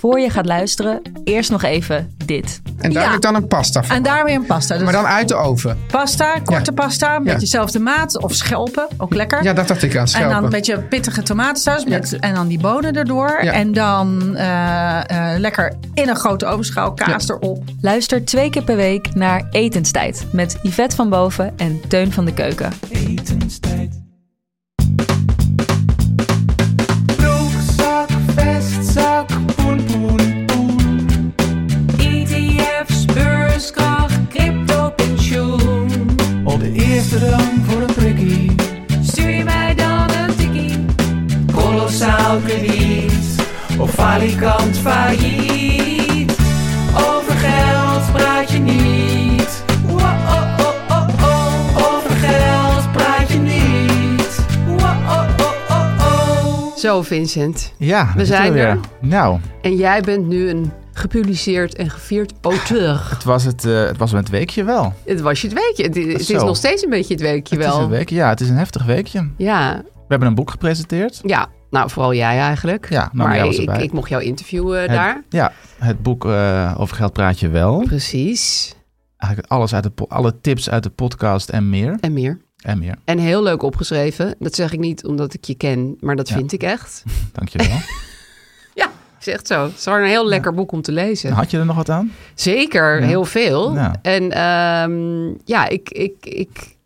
Voor je gaat luisteren, eerst nog even dit. En daar Ja. heb ik dan een pasta van. En daar weer een pasta. Dus Maar dan uit de oven. pasta, korte Ja. pasta, met Ja. dezelfde maat. Of schelpen, ook lekker. Ja, dat dacht ik aan en schelpen. dan een beetje pittige tomatensaus. Met, En dan die bonen erdoor. Ja. En dan eh, eh, lekker in een grote ovenschaal kaas erop. Luister twee keer per week naar Etenstijd met Yvette van Boven en Teun van de Keuken. Broekzak, Vincent. Ja, We zijn er. Nou, En jij bent nu een gepubliceerd en gevierd auteur. het was het, eh, het was het weekje wel. Het was je het weekje. Het, het is nog steeds een beetje het weekje Het wel. is een weekje. Ja, het is een heftig weekje. Ja, We hebben een boek gepresenteerd. ja. Nou, vooral jij eigenlijk. Ja, nou, maar jij was ik, erbij. ik mocht jou interviewen Het- daar. Ja, het boek eh, over geld praat je wel. Precies. Eigenlijk alles uit de alle tips uit de podcast en meer. En meer. En meer. En heel leuk opgeschreven. Dat zeg ik niet omdat ik je ken, maar dat Ja. vind ik echt. Dankjewel. Ja, is echt zo. Het is een heel lekker boek om te lezen. Had je er nog wat aan? Zeker, Ja. heel veel. En ehm, ja, ik, ik, ik,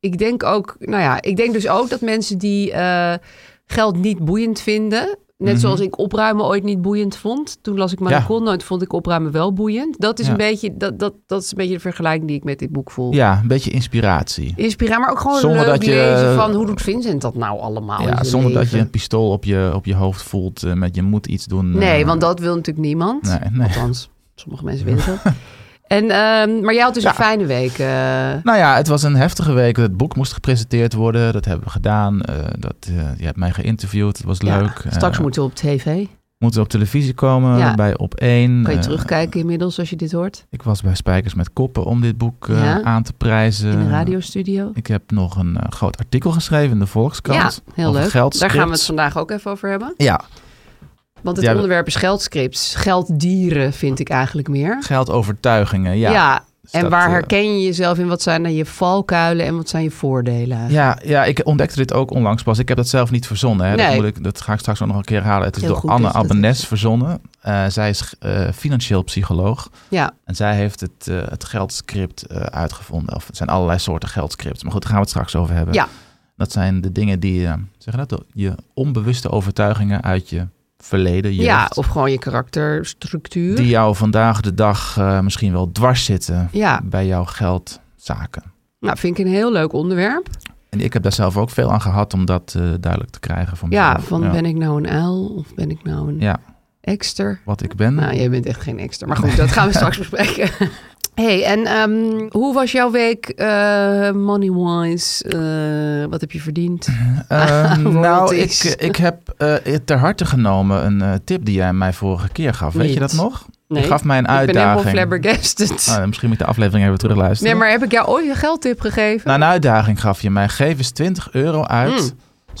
ik denk ook, nou ja, ik denk dus ook dat mensen die eh, geld niet boeiend vinden, net Mhm. zoals ik opruimen ooit niet boeiend vond. Toen las ik Maricon, nooit vond ik opruimen wel boeiend. Dat is Ja. een beetje, dat, dat, dat is een beetje de vergelijking die ik met dit boek voel. Ja, een beetje inspiratie. Inspiratie, maar ook gewoon Zonder leuk dat je- lezen van hoe doet Vincent dat nou allemaal Ja, zonder dat je een pistool op je, op je hoofd voelt eh, met je moet iets doen. eh, Nee, want dat wil natuurlijk niemand. Nee, nee. Althans, sommige mensen willen dat. En, ehm, maar jij had dus Ja. een fijne week. eh. Nou ja, het was een heftige week. Het boek moest gepresenteerd worden. Dat hebben we gedaan. Eh, dat, eh, je hebt mij geïnterviewd. Het was Ja, leuk. straks moeten we op tv. moeten we op televisie komen Ja. bij Op 1. Kan je terugkijken inmiddels als je dit hoort? ik was bij Spijkers met Koppen om dit boek aan te prijzen. In de radiostudio. Ik heb nog een groot artikel geschreven in de Volkskrant. Ja, heel leuk. Daar gaan we het vandaag ook even over hebben. Ja, Want het Ja, onderwerp is geldscripts. Gelddieren vind ik eigenlijk meer. geldovertuigingen. Ja, Ja, Dus en dat, waar eh, herken je jezelf in? Wat zijn dan je valkuilen en wat zijn je voordelen? Ja, ja, ik ontdekte dit ook onlangs pas. Ik heb dat zelf niet verzonnen. Hè. Dat, Nee. moet ik, dat ga ik straks ook nog een keer halen. Het is Heel door Anne dat dat Abbenes verzonnen. Eh, zij is eh, financieel psycholoog. Ja, En zij heeft het, het geldscript uitgevonden. Of het zijn allerlei soorten geldscripts. Maar goed, daar gaan we het straks over hebben. Ja. Dat zijn de dingen die, zeg je dat, je onbewuste overtuigingen uit je verleden, ja of gewoon je karakterstructuur. die jou vandaag de dag eh, misschien wel dwars zitten Ja, bij jouw geldzaken. nou vind ik een heel leuk onderwerp. En ik heb daar zelf ook veel aan gehad om dat eh, duidelijk te krijgen. Van Ja, mezelf. van ben ik nou een uil of ben ik nou een Ja, ekster? wat ik ben. Nou, jij bent echt geen ekster. Maar goed, dat gaan we straks bespreken. Hey, en ehm, hoe was jouw week eh, money-wise? Eh, wat heb je verdiend? Ehm, nou, ik, ik heb eh, ter harte genomen een eh, tip die jij mij vorige keer gaf. Weet je dat nog? Nee, je gaf mij een ik ben uitdaging. helemaal flabbergasted. Ah, misschien moet ik de aflevering even terugluisteren. nee, maar heb ik jou ooit een geldtip gegeven? Nou, een uitdaging gaf je mij. Geef eens 20 euro uit Mm.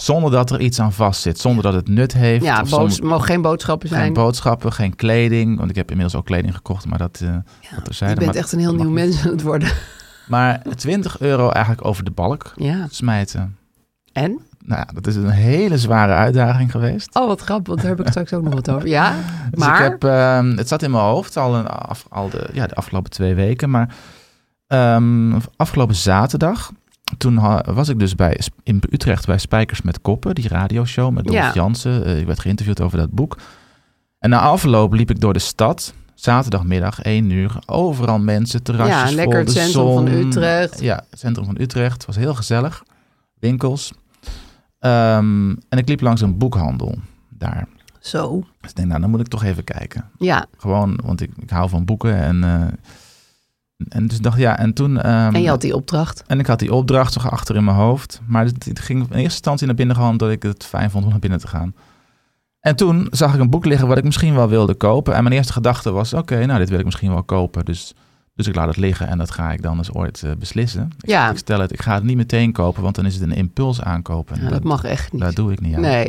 Zonder dat er iets aan vast zit. Zonder dat het nut heeft. ja, zonder- mogen geen boodschappen zijn. geen boodschappen, geen kleding. Want ik heb inmiddels ook kleding gekocht, maar dat... eh Ja, dat je bent Maar echt een heel nieuw mens aan het worden. Maar 20 euro eigenlijk over de balk Ja, smijten. en? Nou dat is een hele zware uitdaging geweest. Oh, wat grappig, want daar heb ik straks ook nog wat over. Ja, Dus maar... ik heb, ehm, het zat in mijn hoofd al, een, af, al de, ja, de afgelopen twee weken. Maar ehm, afgelopen zaterdag, toen was ik dus bij, in Utrecht bij Spijkers met Koppen, die radioshow met Dolf Ja. Jansen. Eh, ik werd geïnterviewd over dat boek. En na afloop liep ik door de stad, zaterdagmiddag, 1 uur. Overal mensen, terrasjes Ja, lekker vol, het de centrum van zon. Utrecht. Ja, het centrum van Utrecht. Het was heel gezellig. Winkels. Ehm, en ik liep langs een boekhandel daar. Zo, Dus ik denk, nou, dan moet ik toch even kijken. ja. Gewoon, want ik, ik hou van boeken. En, eh, en dus dacht, ja, en toen... ehm, En je had die opdracht. en ik had die opdracht zo achter in mijn hoofd. Maar het, ging in eerste instantie naar binnen gewoon omdat ik het fijn vond om naar binnen te gaan. En toen zag ik een boek liggen wat ik misschien wel wilde kopen. En mijn eerste gedachte was, oké, nou dit wil ik misschien wel kopen. Dus, dus ik laat het liggen en dat ga ik dan eens ooit eh, beslissen. Ik, Ja. ik stel het, ik ga het niet meteen kopen, want dan is het een impuls aankopen. Dat mag echt niet. Dat doe ik niet aan. Nee.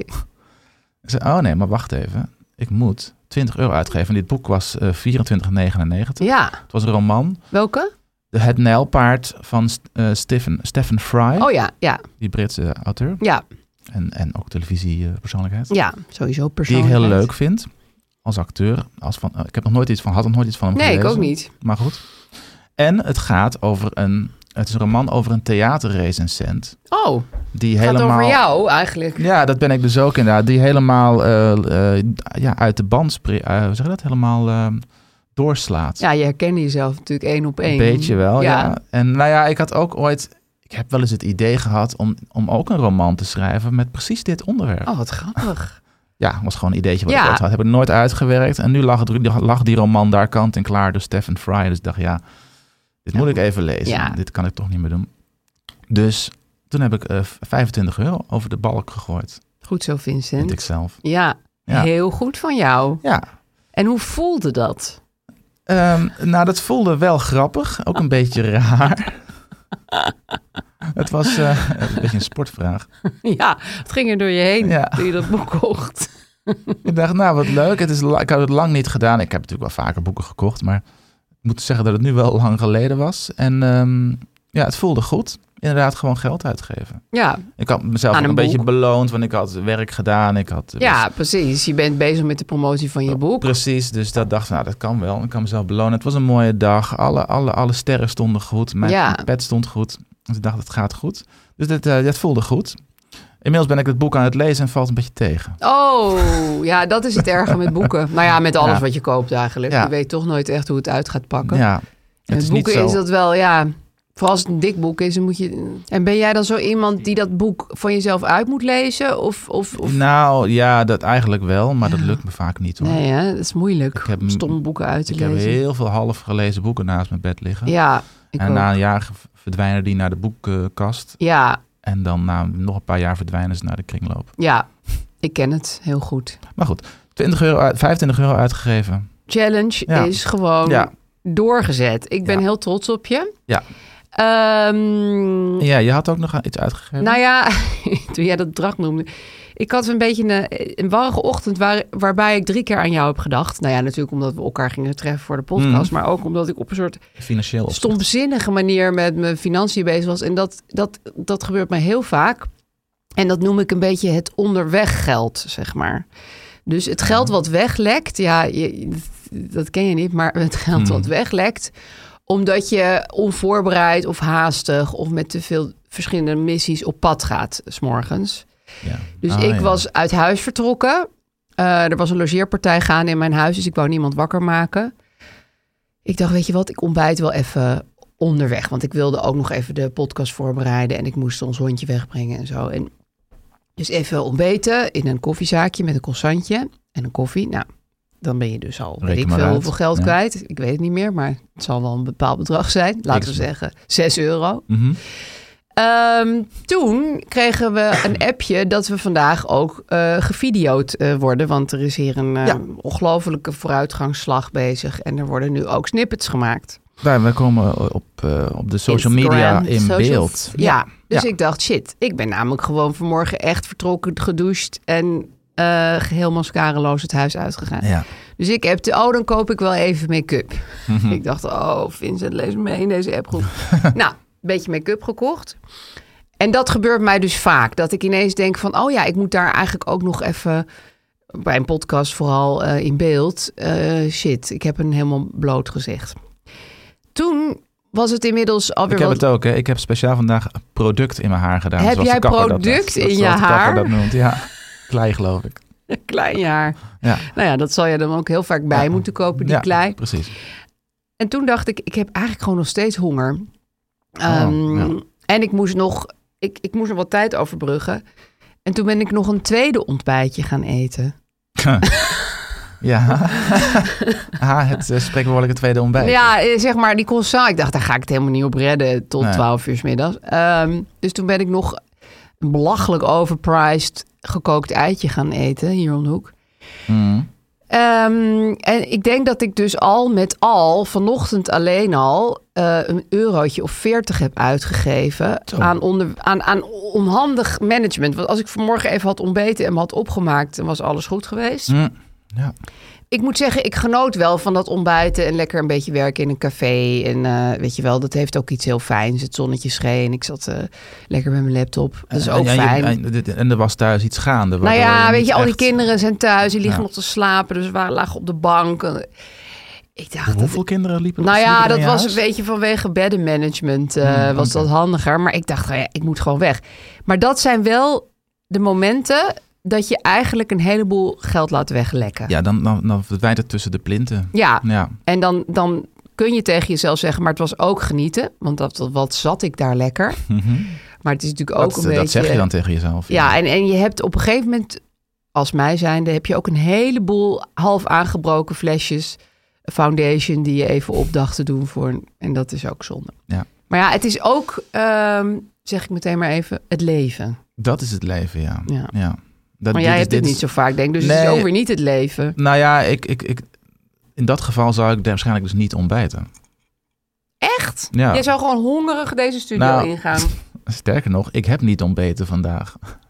Ik zei, oh nee, maar wacht even. Ik moet 20 euro uitgeven. En dit boek was eh 24,99. Ja, Het was een roman. welke? De Het Nijlpaard van eh Stephen, Stephen Fry. Oh ja, ja, Die Britse auteur. ja, En, en ook televisiepersoonlijkheid. ja. Sowieso die ik persoonlijk. heel leuk vind. Als acteur. Als van, eh, ik heb nog nooit iets van, had nog nooit iets van hem Nee, ik gelezen. ook niet. Maar goed. En het gaat over een... Het is een roman over een theaterrecensent. Oh, Die het gaat helemaal... over jou eigenlijk. Ja, dat ben ik dus ook inderdaad. Die helemaal eh, eh, ja, uit de band hoe zeg je dat? Helemaal eh, doorslaat. Ja, je herkende jezelf natuurlijk één op één. Een beetje wel, ja. Ja. En nou ja, ik had ook ooit... Ik heb wel eens het idee gehad om, om ook een roman te schrijven met precies dit onderwerp. Oh, wat grappig. Ja, was gewoon een ideetje wat Ja. ik ooit had. Heb ik nooit uitgewerkt. En nu lag, het, lag die roman daar kant en klaar door Stephen Fry. Dus ik dacht, ja, dit moet ik even lezen. Dit kan ik toch niet meer doen. Dus toen heb ik eh, 25 euro over de balk gegooid. Goed zo, Vind Vincent. ik zelf. Ja, Ja. heel goed van jou. Ja. En hoe voelde dat? Ehm, nou, dat voelde wel grappig. Ook een beetje raar. Het was eh, een beetje een sportvraag. ja, het ging er door je heen Ja. toen je dat boek kocht. Ik dacht, nou, wat leuk. Het is, ik had het lang niet gedaan. Ik heb natuurlijk wel vaker boeken gekocht, maar ik moet zeggen dat het nu wel lang geleden was. En ehm, ja, het voelde goed. Inderdaad, gewoon geld uitgeven. Ja, Ik had mezelf een een, beetje beloond, want ik had werk gedaan. Ik had, ja, precies. Je bent bezig met de promotie van je boek. Precies, dus dat dacht ik, nou, dat kan wel. Ik kan mezelf belonen. Het was een mooie dag. Alle, alle, alle sterren stonden goed. Mijn Ja. pet stond goed. Dus ik dacht, het gaat goed. Dus dit, eh, dit voelde goed. Inmiddels ben ik het boek aan het lezen en valt een beetje tegen. Oh, ja, dat is het erge met boeken. Nou ja, met alles Ja. wat je koopt eigenlijk. Ja. Je weet toch nooit echt hoe het uit gaat pakken. Ja, en het met is niet boeken zo... is dat wel, ja... Vooral als het een dik boek is, dan moet je... En ben jij dan zo iemand die dat boek van jezelf uit moet lezen? Of, of, of... Nou, ja, dat eigenlijk wel, maar dat lukt me vaak niet hoor. Nee, hè? dat is moeilijk Ik heb- om stomme boeken uit te ik heb lezen. heel veel half gelezen boeken naast mijn bed liggen. Ja, ik en ook. na een jaar verdwijnen die naar de boekenkast. Ja, En dan na nog een paar jaar verdwijnen ze naar de kringloop. ja, ik ken het heel goed. Maar goed, 20 euro, uit- 25 euro uitgegeven. Challenge Ja. is gewoon Ja. doorgezet. Ik ben Ja. heel trots op je. Ja. Ehm, Ja, je had ook nog iets uitgegeven. Nou ja, toen jij dat bedrag noemde. Ik had een beetje een, een warrige ochtend waar, waarbij ik drie keer aan jou heb gedacht. Nou ja, natuurlijk omdat we elkaar gingen treffen voor de podcast. Mhm. Maar ook omdat ik op een soort Financieel opzicht. stomzinnige manier met mijn financiën bezig was. En dat, dat, dat gebeurt mij heel vaak. En dat noem ik een beetje het onderweggeld, zeg maar. Dus het geld wat weglekt, ja, je, dat ken je niet, maar het geld Mhm. wat weglekt, omdat je onvoorbereid of haastig of met te veel verschillende missies op pad gaat, s morgens. Ja. Dus Ah, ik ja. was uit huis vertrokken. Eh, er was een logeerpartij gaande in mijn huis, dus ik wou niemand wakker maken. Ik dacht, weet je wat, ik ontbijt wel even onderweg. Want ik wilde ook nog even de podcast voorbereiden en ik moest ons hondje wegbrengen en zo. En dus even ontbeten in een koffiezaakje met een croissantje en een koffie. Nou, dan ben je dus al, weet ik veel, uit. hoeveel geld Ja. kwijt. Ik weet het niet meer, maar het zal wel een bepaald bedrag zijn. Laten we zeggen 6 euro. Mhm. Ehm, toen kregen we een appje dat we vandaag ook eh, worden. Want er is hier een eh, Ja. ongelofelijke vooruitgangsslag bezig. En er worden nu ook snippets gemaakt. Daar, we komen op, op de social media in social- beeld. Ja, dus Ja. ik dacht, shit, ik ben namelijk gewoon vanmorgen echt vertrokken, gedoucht en eh, geheel mascareloos het huis uitgegaan. Ja. Dus ik heb de, oh, dan koop ik wel even make-up. Mhm. Ik dacht, oh, Vincent, lees mee in deze appgroep. nou, een beetje make-up gekocht. En dat gebeurt mij dus vaak. Dat ik ineens denk van, oh ja, ik moet daar eigenlijk ook nog even... Bij een podcast vooral eh, in beeld. eh, shit, ik heb hem helemaal bloot gezegd. Toen was het inmiddels alweer Ik heb wat... het ook, hè. Ik heb speciaal vandaag een product in mijn haar gedaan. Heb jij dat product in je haar? dat noemt, ja. Klei, geloof ik. Klein jaar. Ja. Nou ja, dat zal je dan ook heel vaak bij Ja. moeten kopen, die ja, klei. precies. En toen dacht ik, ik heb eigenlijk gewoon nog steeds honger. Oh, Ehm, ja. En ik moest nog, ik, ik moest nog wat tijd overbruggen. En toen ben ik nog een tweede ontbijtje gaan eten. ja. ah, het uh, spreekwoordelijke tweede ontbijt. Ja, eh, zeg maar die croissant. Ik dacht, daar ga ik het helemaal niet op redden tot Nee. 12 uur 's middags. Ehm, dus toen ben ik nog belachelijk overpriced gekookt eitje gaan eten hier om de hoek. Mm. Ehm, en ik denk dat ik dus al met al vanochtend alleen al eh, een eurotje of 40 heb uitgegeven Zo. aan, onder, aan, aan onhandig management. Want als ik vanmorgen even had ontbeten en me had opgemaakt, dan was alles goed geweest. Mm. Ja. Ik moet zeggen, ik genoot wel van dat ontbijten en lekker een beetje werken in een café. En eh, weet je wel, dat heeft ook iets heel fijns. Het zonnetje scheen. Ik zat eh, lekker met mijn laptop. Dat is En- ook en fijn. En, er was thuis iets gaande. Nou ja, weet je, al die kinderen zijn thuis. Die liggen Ja. nog te slapen. Dus we lagen op de bank. Ik dacht, dat, Hoeveel kinderen liepen nou ja, dat was huis? een beetje vanwege beddenmanagement eh, Hmm, was dat handiger. Maar ik dacht, nou ja, ik moet gewoon weg. Maar dat zijn wel de momenten dat je eigenlijk een heleboel geld laat weglekken. Ja, dan, dan, dan verdwijnt het tussen de plinten. Ja, Ja. en dan, dan kun je tegen jezelf zeggen, maar het was ook genieten. Want dat, dat- wat zat ik daar lekker. Mhm. Maar het is natuurlijk ook dat, een dat beetje... zeg je dan tegen jezelf. Ja, en, en je hebt op een gegeven moment, als mij zijnde, heb je ook een heleboel half aangebroken flesjes foundation die je even op dacht te doen voor. een- En dat is ook zonde. Ja. Maar ja, het is ook, ehm, zeg ik meteen maar even, het leven. Dat is het leven, ja. Ja. ja. Dat, Maar jij hebt het dit niet zo vaak, denk. Dus het is ook weer niet het leven. Nou ja, ik, ik, ik, in dat geval zou ik waarschijnlijk dus niet ontbijten. Echt? Ja. Jij zou gewoon hongerig deze studio Nou, ingaan. Sterker nog, ik heb niet ontbeten vandaag.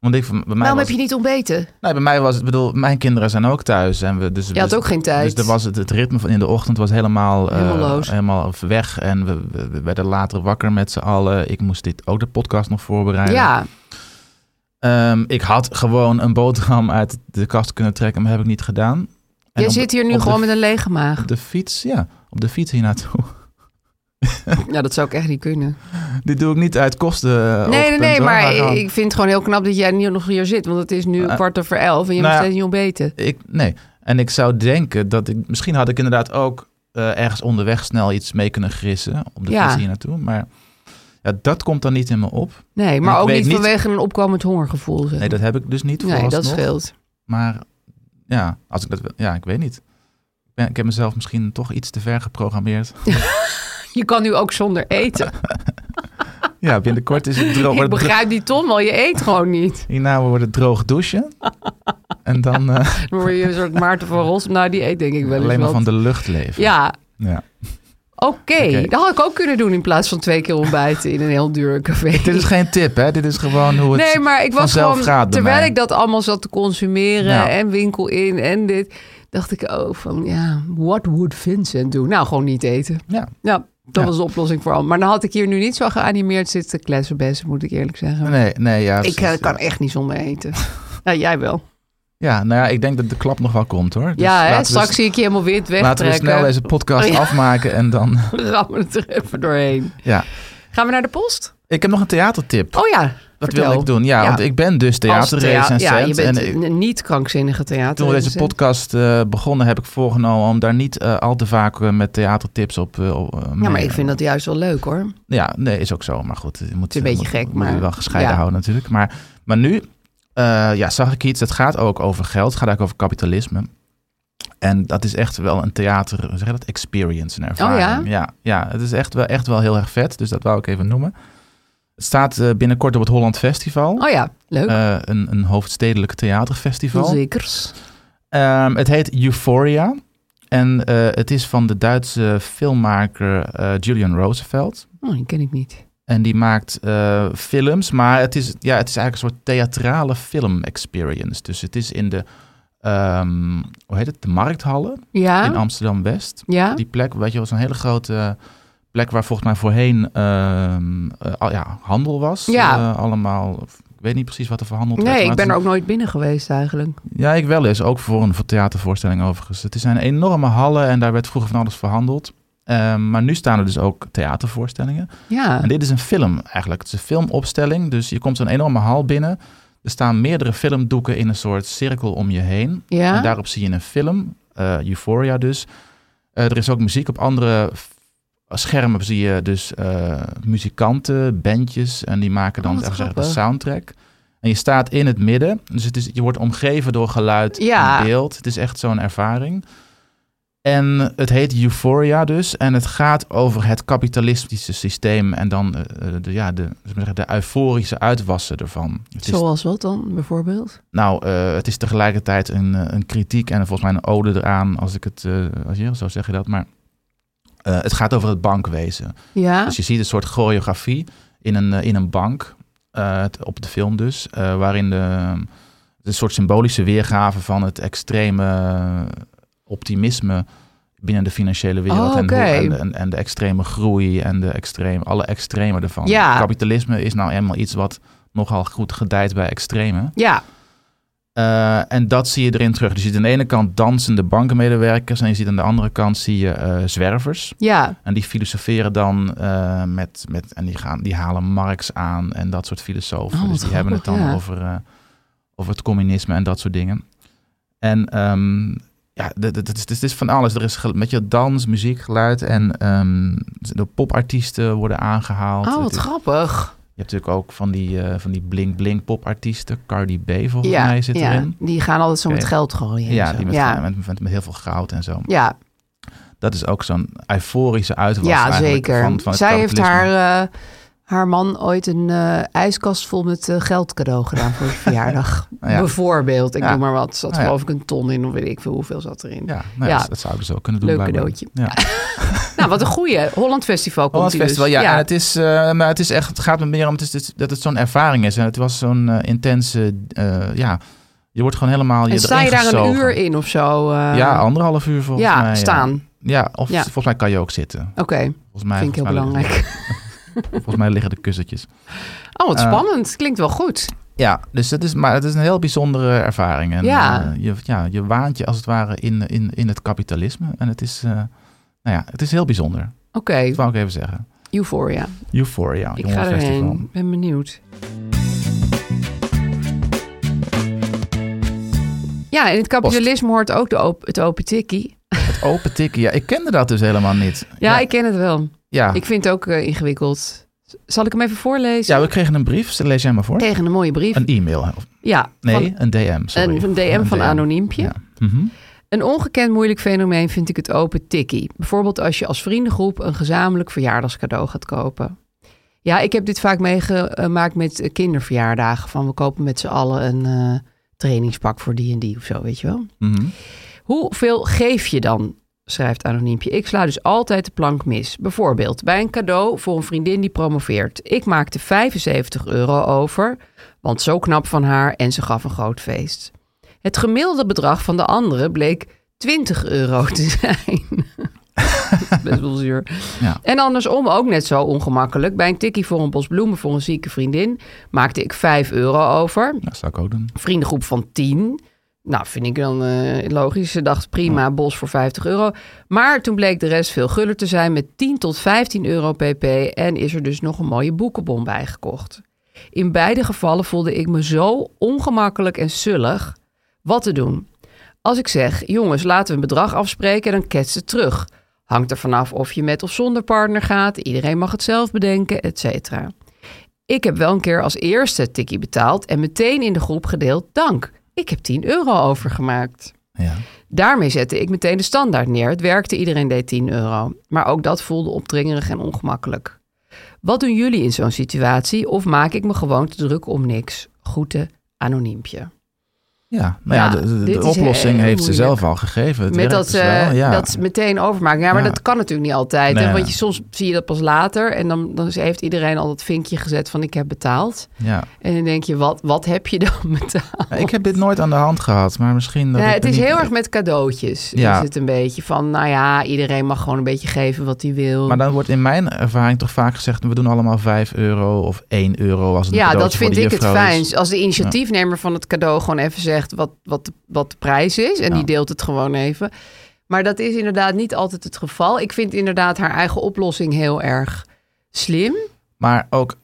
Want ik, bij mij Waarom was, heb je niet ontbeten? Nee, bij mij was het, bedoel, mijn kinderen zijn ook thuis. En we, dus, Je had dus- ook geen tijd. Dus er was het, het ritme van in de ochtend was helemaal, eh, Helemaal loos. helemaal weg. En we, we- we werden later wakker met z'n allen. Ik moest dit ook de podcast nog voorbereiden. Ja, Ehm, ik had gewoon een boterham uit de kast kunnen trekken, maar heb ik niet gedaan. En de- zit hier nu gewoon met een lege maag. Op de fiets, ja. Op de fiets hier naartoe. Ja, dat zou ik echt niet kunnen. Dit doe ik niet uit kosten. Nee, nee, nee, hoor, maar ik vind het gewoon heel knap dat jij nu nog hier zit. Want het is nu Eh, kwart over elf en je nou steeds niet ontbeten. Ik, nee. En ik zou denken dat ik... Misschien had ik inderdaad ook eh, ergens onderweg snel iets mee kunnen grissen. Op de Ja. fiets hier naartoe. Maar ja, dat komt dan niet in me op. Nee, maar ook niet niet- vanwege een opkomend hongergevoel. Zeg. Nee, dat heb ik dus niet nee dat scheelt. Maar ja, als ik dat... wil- Ja, ik weet niet. Ik, ben, ik heb mezelf misschien toch iets te ver geprogrammeerd. Je kan nu ook zonder eten. ja, binnenkort is het droog. ik begrijp die Tom wel, je eet gewoon niet. Hierna wordt het droog douchen. en dan Dan word je een soort Maarten van Rossum. Nou, die eet denk ik wel eens alleen maar wat. van de lucht leven. Ja, ja. Oké. Dat had ik ook kunnen doen in plaats van twee keer ontbijten in een heel duur café. Dit is geen tip, hè? Dit is gewoon hoe het Nee, maar ik was gewoon, gaat bij terwijl ik dat allemaal zat te consumeren Ja. en winkel in en dit, dacht ik, oh, van ja, what would Vincent doen? Nou, gewoon niet eten. Ja. Ja, dat Ja. was de oplossing voor al. Maar dan had ik hier nu niet zo geanimeerd zitten kletsen best, moet ik eerlijk zeggen. Nee, nee, ja. ik eh, kan echt niet zonder eten. ja, jij wel. Ja, nou ja, ik denk dat de klap nog wel komt, hoor. Dus ja, hè, laten we straks zie ik je helemaal wit Laten we snel deze podcast Oh, ja. afmaken en dan... Rammen het er even doorheen. Ja. Gaan we naar de post? Ik heb nog een theatertip. Oh ja, dat wil ik doen. Ja, Ja. want ik ben dus Als thea- theaterrecensent. Ja, je bent en een niet krankzinnige theater. toen we deze podcast eh, begonnen, heb ik voorgenomen om daar niet eh, al te vaak eh, met theatertips op... Ja, maar ik vind dat juist wel leuk hoor. Ja, nee, is ook zo. Maar goed, je moet, is een beetje moet- gek, moet maar- het wel gescheiden ja. houden natuurlijk. Maar, maar nu eh, ja, zag ik iets. Het gaat ook over geld. Het gaat eigenlijk over kapitalisme. En dat is echt wel een theater, zeg dat? Experience, een ervaring. Oh ja? ja? Ja, het is echt wel, echt wel heel erg vet. Dus dat wou ik even noemen. Het staat eh, binnenkort op het Holland Festival. Oh ja, leuk. Eh, een, een hoofdstedelijk theaterfestival. Zekers. Ehm, het heet Euphoria. En het is van de Duitse filmmaker Julian Roosevelt. Oh, die ken ik niet. En die maakt eh, films, maar het is, ja, het is eigenlijk een soort theatrale film experience. Dus het is in de, ehm, hoe heet het, de markthallen Ja? in Amsterdam-West. Ja? Die plek, weet je wel, zo'n hele grote plek waar volgens mij voorheen al- ja, handel was. Ja. Eh, allemaal, ik weet niet precies wat er verhandeld werd. Nee, maar ik ben er ook nooit binnen geweest eigenlijk. Ja, ik wel eens. Ook voor een voor theatervoorstelling overigens. Het zijn enorme hallen en daar werd vroeger van alles verhandeld. Ehm, maar nu staan er dus ook theatervoorstellingen. Ja. En dit is een film eigenlijk. Het is een filmopstelling. Dus je komt zo'n enorme hal binnen. Er staan meerdere filmdoeken in een soort cirkel om je heen. Ja? En daarop zie je een film. eh, Euphoria dus. Eh, er is ook muziek op andere schermen. Zie je dus eh, muzikanten, bandjes. En die maken dan Oh, de soundtrack. En je staat in het midden. Dus het is, je wordt omgeven door geluid Ja. en beeld. Het is echt zo'n ervaring. En het heet Euphoria dus. En het gaat over het kapitalistische systeem. En dan eh, de, ja, de, de euforische uitwassen ervan. Het is, Zoals wat dan, bijvoorbeeld? nou, eh, het is tegelijkertijd een, een kritiek en volgens mij een ode eraan. Als ik het, als je, zo zeg je dat. Maar het gaat over het bankwezen. Ja? Dus je ziet een soort choreografie in een, in een bank, op de film dus, waarin de, een soort symbolische weergave van het extreme optimisme binnen de financiële wereld Oh, en, de- en, de extreme groei en de extreme, alle extreme ervan. Ja. Kapitalisme is nou eenmaal iets wat nogal goed gedijt bij extreme. Ja. Eh, en dat zie je erin terug. Dus je ziet aan de ene kant dansende bankenmedewerkers en je ziet aan de andere kant zie je eh, zwervers. Ja. En die filosoferen dan eh, met, met en die, gaan, die halen Marx aan en dat soort filosofen. Oh, dus die hebben het dan ja. over, over het communisme en dat soort dingen. En ehm, ja, het is, is van alles. Er is met je dans, muziek, geluid en ehm, de popartiesten worden aangehaald. Oh, wat is- grappig. je hebt natuurlijk ook van die, eh, van die bling-bling popartiesten. Cardi B volgens Ja, mij zit ja. erin. Die gaan altijd zo met geld gooien. en Ja, zo. die met, ja. Met, met, met heel veel goud en zo. Ja, Dat is ook zo'n euforische uitwas ja zeker. van, van Zij heeft haar, eh, haar man ooit een eh, ijskast vol met eh, geld cadeau gedaan voor zijn verjaardag. Nou ja. Bijvoorbeeld, ik Ja. noem maar wat. Zat Nou ja. geloof ik een ton in of weet ik veel hoeveel zat erin. Ja, nou Ja. ja. Dat zouden ze ook kunnen doen. Leuk cadeautje. Ja. Nou, wat een goeie. Holland Festival komt Holland die dus. Festival, ja. En het, is, eh, maar het is echt, het gaat me meer om het is, dat het zo'n ervaring is. En het was zo'n intense, ja, je wordt gewoon helemaal je en sta je daar een uur in of zo? Ja, anderhalf uur volgens ja, mij. staan. Ja, of Ja. volgens mij kan je ook zitten. Oké, Volgens mij, vind ik heel belangrijk. volgens mij liggen de kussentjes. Oh, wat Eh, spannend. Klinkt wel goed. Ja, dus het is, maar het is een heel bijzondere ervaring. En, Ja. eh, je, ja, je waant je als het ware in, in, in het kapitalisme. En het is, eh, nou ja, het is heel bijzonder. Oké, Dat wou ik even zeggen. Euphoria. Euphoria, Ik ga erheen. Ben benieuwd. Ja, in het kapitalisme hoort ook de op, het open tikkie. Het open tikken, ja, ik kende dat dus helemaal niet. Ja, ik ken het wel. Ja. Ik vind het ook eh, ingewikkeld. Zal ik hem even voorlezen? ja, we kregen een brief. Lees jij maar voor. Tegen een mooie brief. Een e-mail. Of- ja, Nee, van een DM. Sorry. een, een DM van Anoniempje. Ja. Mhm. Een ongekend moeilijk fenomeen vind ik het open tikkie. Bijvoorbeeld als je als vriendengroep een gezamenlijk verjaardagscadeau gaat kopen. Ja, ik heb dit vaak meegemaakt met eh, kinderverjaardagen. Van we kopen met z'n allen een eh, trainingspak voor die en die of zo, weet je wel. Mhm. Hoeveel geef je dan? Schrijft Anoniempje. Ik sla dus altijd de plank mis. Bijvoorbeeld bij een cadeau voor een vriendin die promoveert. Ik maakte 75 euro over, want zo knap van haar en ze gaf een groot feest. Het gemiddelde bedrag van de andere bleek 20 euro te zijn. Best wel zuur. Ja. En andersom ook net zo ongemakkelijk. Bij een tikkie voor een bos bloemen voor een zieke vriendin maakte ik 5 euro over Dat zou ik ook doen. vriendengroep van 10. Nou, vind ik dan eh, logisch. Ze dacht prima, bos voor 50 euro. Maar toen bleek de rest veel guller te zijn met 10 tot 15 euro pp. En is er dus nog een mooie boekenbon bijgekocht. In beide gevallen voelde ik me zo ongemakkelijk en sullig. Wat te doen? Als ik zeg, jongens, laten we een bedrag afspreken, dan ketst het terug. Hangt er vanaf of je met of zonder partner gaat. Iedereen mag het zelf bedenken, et cetera. Ik heb wel een keer als eerste het tikkie betaald en meteen in de groep gedeeld dank. Ik heb 10 euro overgemaakt. Ja. Daarmee zette ik meteen de standaard neer. Het werkte, iedereen deed 10 euro. Maar ook dat voelde opdringerig en ongemakkelijk. Wat doen jullie in zo'n situatie? Of maak ik me gewoon te druk om niks? Groeten, anoniempje. Ja, nou ja, Ja, de, oplossing heel heeft ze zelf al gegeven. Het Met dat, dus wel, eh, ja. dat meteen overmaken. Ja, maar Ja. dat kan natuurlijk niet altijd. Nee. Hè? Want je, soms zie je dat pas later. En dan, dan heeft iedereen al dat vinkje gezet van ik heb betaald. ja. En dan denk je, wat, wat heb je dan betaald? Ik heb dit nooit aan de hand gehad, maar misschien... Dat het is niet- heel erg met cadeautjes. Ja. Is het een beetje van, nou ja, iedereen mag gewoon een beetje geven wat hij wil. Maar dan wordt in mijn ervaring toch vaak gezegd... we doen allemaal 5 euro of 1 euro als het een ja, dat vind ik het fijnst. Als de initiatiefnemer van het cadeau gewoon even zegt wat, wat, de, wat de prijs is. En Ja. die deelt het gewoon even. Maar dat is inderdaad niet altijd het geval. Ik vind inderdaad haar eigen oplossing heel erg slim. Maar ook,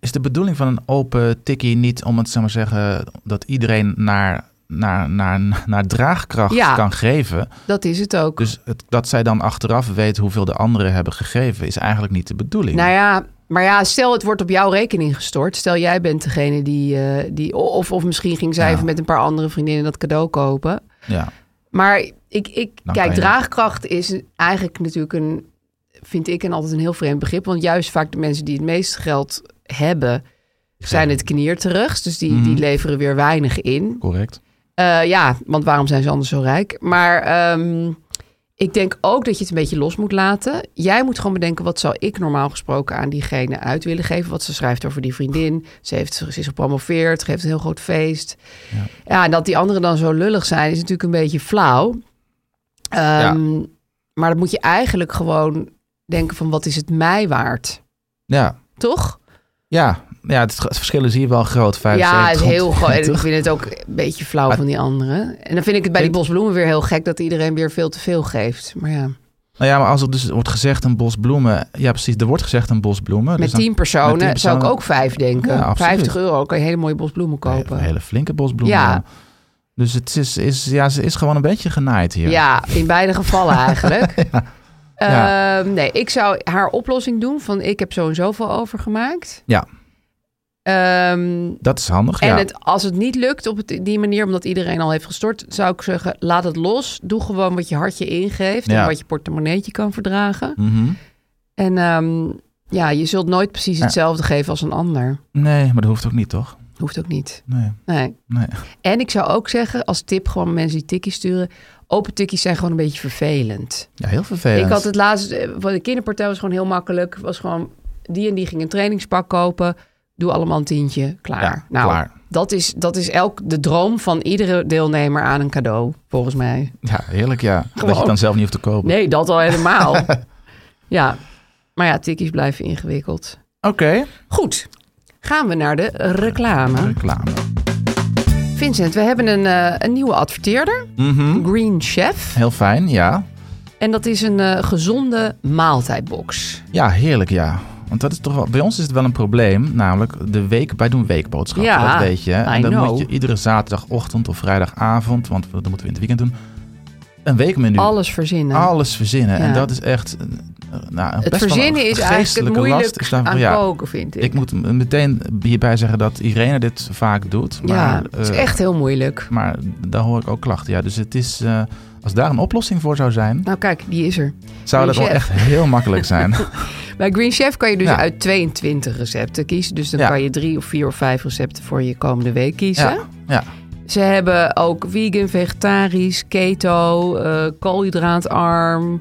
is de bedoeling van een open tikkie niet om het, zeg maar zeggen... dat iedereen naar, naar, naar, naar draagkracht Ja. kan geven? Dat is het ook. Dus het, dat zij dan achteraf weet hoeveel de anderen hebben gegeven... is eigenlijk niet de bedoeling. Nou ja, maar ja, stel het wordt op jouw rekening gestort. Stel jij bent degene die... eh, die of, of misschien ging zij Ja. even met een paar andere vriendinnen dat cadeau kopen. Ja, Maar ik, ik Dan kijk, draagkracht is eigenlijk natuurlijk een, vind ik, een altijd een heel vreemd begrip. Want juist vaak de mensen die het meeste geld hebben, zijn het knierterug. Dus die, die Mhm. leveren weer weinig in. correct. Eh, ja, want waarom zijn ze anders zo rijk? Maar ehm, ik denk ook dat je het een beetje los moet laten. Jij moet gewoon bedenken, wat zou ik normaal gesproken aan diegene uit willen geven? Wat ze schrijft over die vriendin. Ze, heeft, ze is gepromoveerd, geeft een heel groot feest. Ja, en dat die anderen dan zo lullig zijn, is natuurlijk een beetje flauw. Ehm, Maar dan moet je eigenlijk gewoon denken van, wat is het mij waard? Ja, Toch? ja. Ja het, het verschillen zie je wel groot. 75, Ja, het is heel groot. En ik 120. vind het ook een beetje flauw Maar- van die anderen. En dan vind ik het bij die bosbloemen weer heel gek dat iedereen weer veel te veel geeft. Maar ja, Nou ja, maar als er dus wordt gezegd een bos bloemen... Ja, precies, er wordt gezegd een bos bloemen. met dus dan- tien personen met tien zou ik personen- ook vijf denken. Ja, absoluut. 50 euro kan je hele mooie bosbloemen kopen. Een hele flinke bosbloemen. Ja. Dus het is, is, ja, ze is gewoon een beetje genaaid hier. Ja, in beide gevallen eigenlijk. Ja. Ehm, nee, ik zou haar oplossing doen van ik heb zo en zoveel overgemaakt. Ja. Ehm, Dat is handig, en ja. het, als het niet lukt op het, die manier, omdat iedereen al heeft gestort, zou ik zeggen, laat het los. Doe gewoon wat je hartje ingeeft Ja. en wat je portemonneetje kan verdragen. Mhm. En ehm, ja, je zult nooit precies Ja. hetzelfde geven als een ander. Nee, maar dat hoeft ook niet, toch? Hoeft ook niet. Nee, Nee. nee. En ik zou ook zeggen, als tip gewoon mensen die tikkies sturen, open tikkies zijn gewoon een beetje vervelend. Ja, heel vervelend. Ik had het laatst, eh, voor de kinderpartij was gewoon heel makkelijk. Was gewoon, die en die ging een trainingspak kopen. Doe allemaal een tientje, klaar. Ja, nou, klaar. Dat is, dat is elk de droom van iedere deelnemer aan een cadeau, volgens mij. Ja, heerlijk, ja. Dat je het dan zelf niet hoeft te kopen. Nee, dat al helemaal. ja, maar ja, tikkies blijven ingewikkeld. Oké. Goed, gaan we naar de reclame. Reclame. Vincent, we hebben een, eh, een nieuwe adverteerder, Mhm. Green Chef. Heel fijn, ja. En dat is een eh, gezonde maaltijdbox. Ja, heerlijk, ja. Want dat is toch wel, bij ons is het wel een probleem. Namelijk, de week, wij doen weekboodschappen, Ja, dat weet je. En dan know. moet je iedere zaterdagochtend of vrijdagavond, want dat moeten we in het weekend doen, een weekmenu. Alles verzinnen. Alles verzinnen. Ja. En dat is echt, eh, nou, het best verzinnen een is eigenlijk het moeilijk is daarvoor, aan ja. koken, vind ik. Ik moet meteen hierbij zeggen dat Irene dit vaak doet. Maar, ja, het is eh, echt heel moeilijk. Maar daar hoor ik ook klachten. Ja, dus het is, eh, als daar een oplossing voor zou zijn, Nou kijk, die is er. zou dat wel echt heel makkelijk zijn. Bij Green Chef kan je dus Ja. uit 22 recepten kiezen. Dus dan Ja. kan je drie of vier of vijf recepten voor je komende week kiezen. ja, ja. Ze hebben ook vegan, vegetarisch, keto, eh koolhydraatarm,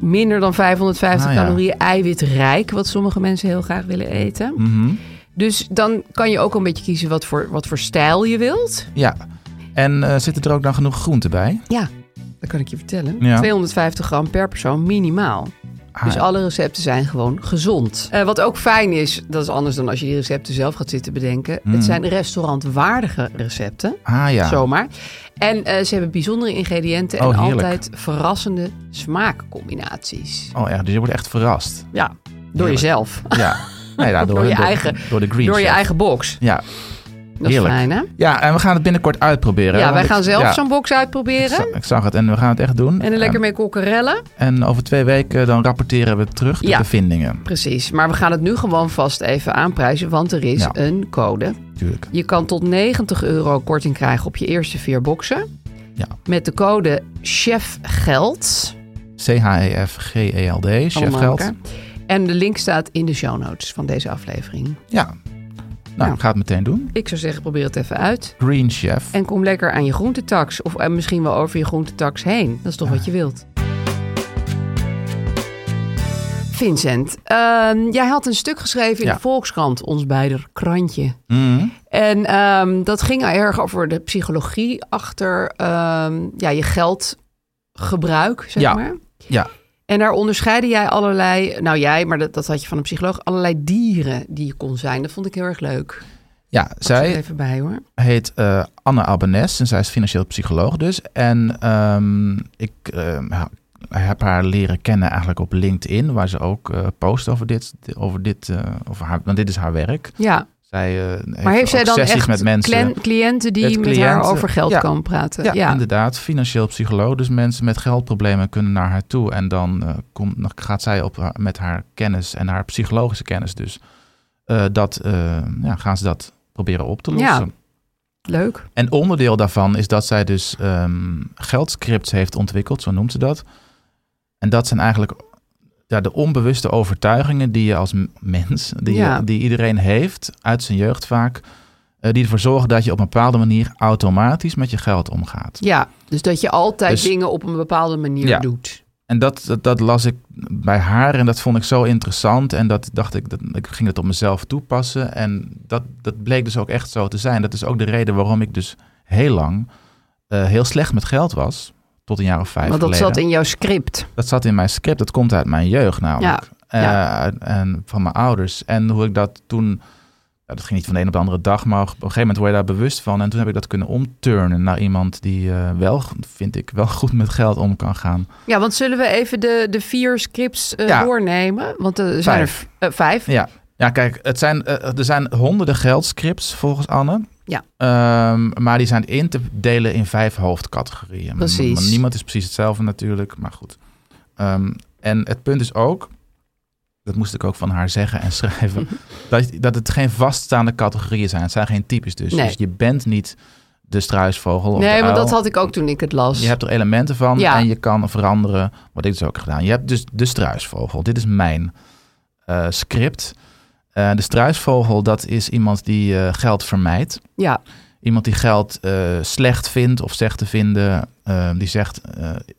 minder dan 550 Ah, calorieën, eiwitrijk, wat sommige mensen heel graag willen eten. Mhm. Dus dan kan je ook een beetje kiezen wat voor, wat voor stijl je wilt. ja. En eh, zitten er ook dan genoeg groenten bij? Ja, dat kan ik je vertellen. Ja. 250 gram per persoon minimaal. Ah, Dus ja. alle recepten zijn gewoon gezond. Eh, wat ook fijn is, dat is anders dan als je die recepten zelf gaat zitten bedenken. Mm. Het zijn restaurantwaardige recepten. Ah ja. Zomaar. En eh, ze hebben bijzondere ingrediënten en Oh, heerlijk. altijd verrassende smaakcombinaties. Oh ja, dus je wordt echt verrast. Ja, door Heerlijk. jezelf. Ja. Nee, ja, door, Door je eigen- Door de green door je eigen box. Ja. Dat is Heerlijk. fijn, hè? ja, en we gaan het binnenkort uitproberen. Ja, wij ik- gaan zelf ja, zo'n box ik, uitproberen. ik zag het en we gaan het echt doen. En er lekker mee kokkerellen. En over twee weken dan rapporteren we terug de Ja. bevindingen. Precies. Maar we gaan het nu gewoon vast even aanprijzen, want er is Ja. een code. Tuurlijk. Je kan tot 90 euro korting krijgen op je eerste vier boxen. Ja. Met de code CHEFGELD. C-H-E-F-G-E-L-D, chef allemaal geld. elkaar. En de link staat in de show notes van deze aflevering. Ja. Nou, ik ga het meteen doen. Ik zou zeggen, probeer het even uit. Green Chef. En kom lekker aan je groentetax. Of eh, misschien wel over je groentetax heen. Dat is toch wat je wilt. Vincent, ehm, jij had een stuk geschreven in Ja. de Volkskrant, ons beider krantje. Mhm. En ehm, dat ging erg over de psychologie achter ehm, ja, je geldgebruik, zeg Ja. maar. Ja. En daar onderscheidde jij allerlei, nou jij, maar dat, dat had je van een psycholoog, allerlei dieren die je kon zijn. Dat vond ik heel erg leuk. Ja, Pak zij even bij hoor. heet eh, Anne Albanese en zij is financieel psycholoog dus. En ehm, ik eh, ha- heb haar leren kennen eigenlijk op LinkedIn, waar ze ook eh, post over dit, over dit, eh, over haar, want dit is haar werk. Ja, Zij eh, maar heeft zij dan echt met mensen. cliënten die Met met haar over geld Ja. kan praten? Ja, inderdaad. Financieel psycholoog. Dus mensen met geldproblemen kunnen naar haar toe. En dan, eh, komt, dan gaat zij op, met haar kennis en haar psychologische kennis dus... eh, dat, ja, gaan ze dat proberen op te lossen. Ja. Leuk. En onderdeel daarvan is dat zij dus ehm, geldscripts heeft ontwikkeld, zo noemt ze dat. En dat zijn eigenlijk ja, de onbewuste overtuigingen die je als mens, die, Ja. je- die iedereen heeft uit zijn jeugd vaak, eh, die ervoor zorgen dat je op een bepaalde manier automatisch met je geld omgaat. Ja, dus dat je altijd Dus- dingen op een bepaalde manier Ja. doet. En dat, dat, dat las ik bij haar en dat vond ik zo interessant. En dat dacht ik, dat, ik ging het op mezelf toepassen. En dat, dat bleek dus ook echt zo te zijn. Dat is ook de reden waarom ik dus heel lang eh, heel slecht met geld was. Tot een jaar of vijf Want dat geleden. zat in jouw script. Dat zat in mijn script. Dat komt uit mijn jeugd namelijk. Ja, ja. Eh, En van mijn ouders. En hoe ik dat toen... Ja, dat ging niet van de een op de andere dag, maar op een gegeven moment word je daar bewust van. En toen heb ik dat kunnen omturnen naar iemand die eh, wel, vind ik, wel goed met geld om kan gaan. Ja, want zullen we even de, de vier scripts eh, Ja. doornemen? Want er zijn Vijf. er vijf. Ja, ja kijk, het zijn, er zijn honderden geldscripts volgens Anne. Ja. Ehm, maar die zijn in te delen in vijf hoofdcategorieën. Precies. Maar niemand is precies hetzelfde natuurlijk, maar goed. Ehm, en het punt is ook, dat moest ik ook van haar zeggen en schrijven, dat, dat het geen vaststaande categorieën zijn. Het zijn geen types dus. Nee. Dus je bent niet de struisvogel of Nee, de maar dat had ik ook toen ik het las. Je hebt er elementen van Ja. en je kan veranderen. Wat ik dus ook heb gedaan. Je hebt dus de struisvogel. Dit is mijn eh, script. Eh, de struisvogel, dat is iemand die eh, geld vermijdt. Ja, Iemand die geld eh, slecht vindt of zegt te vinden. die zegt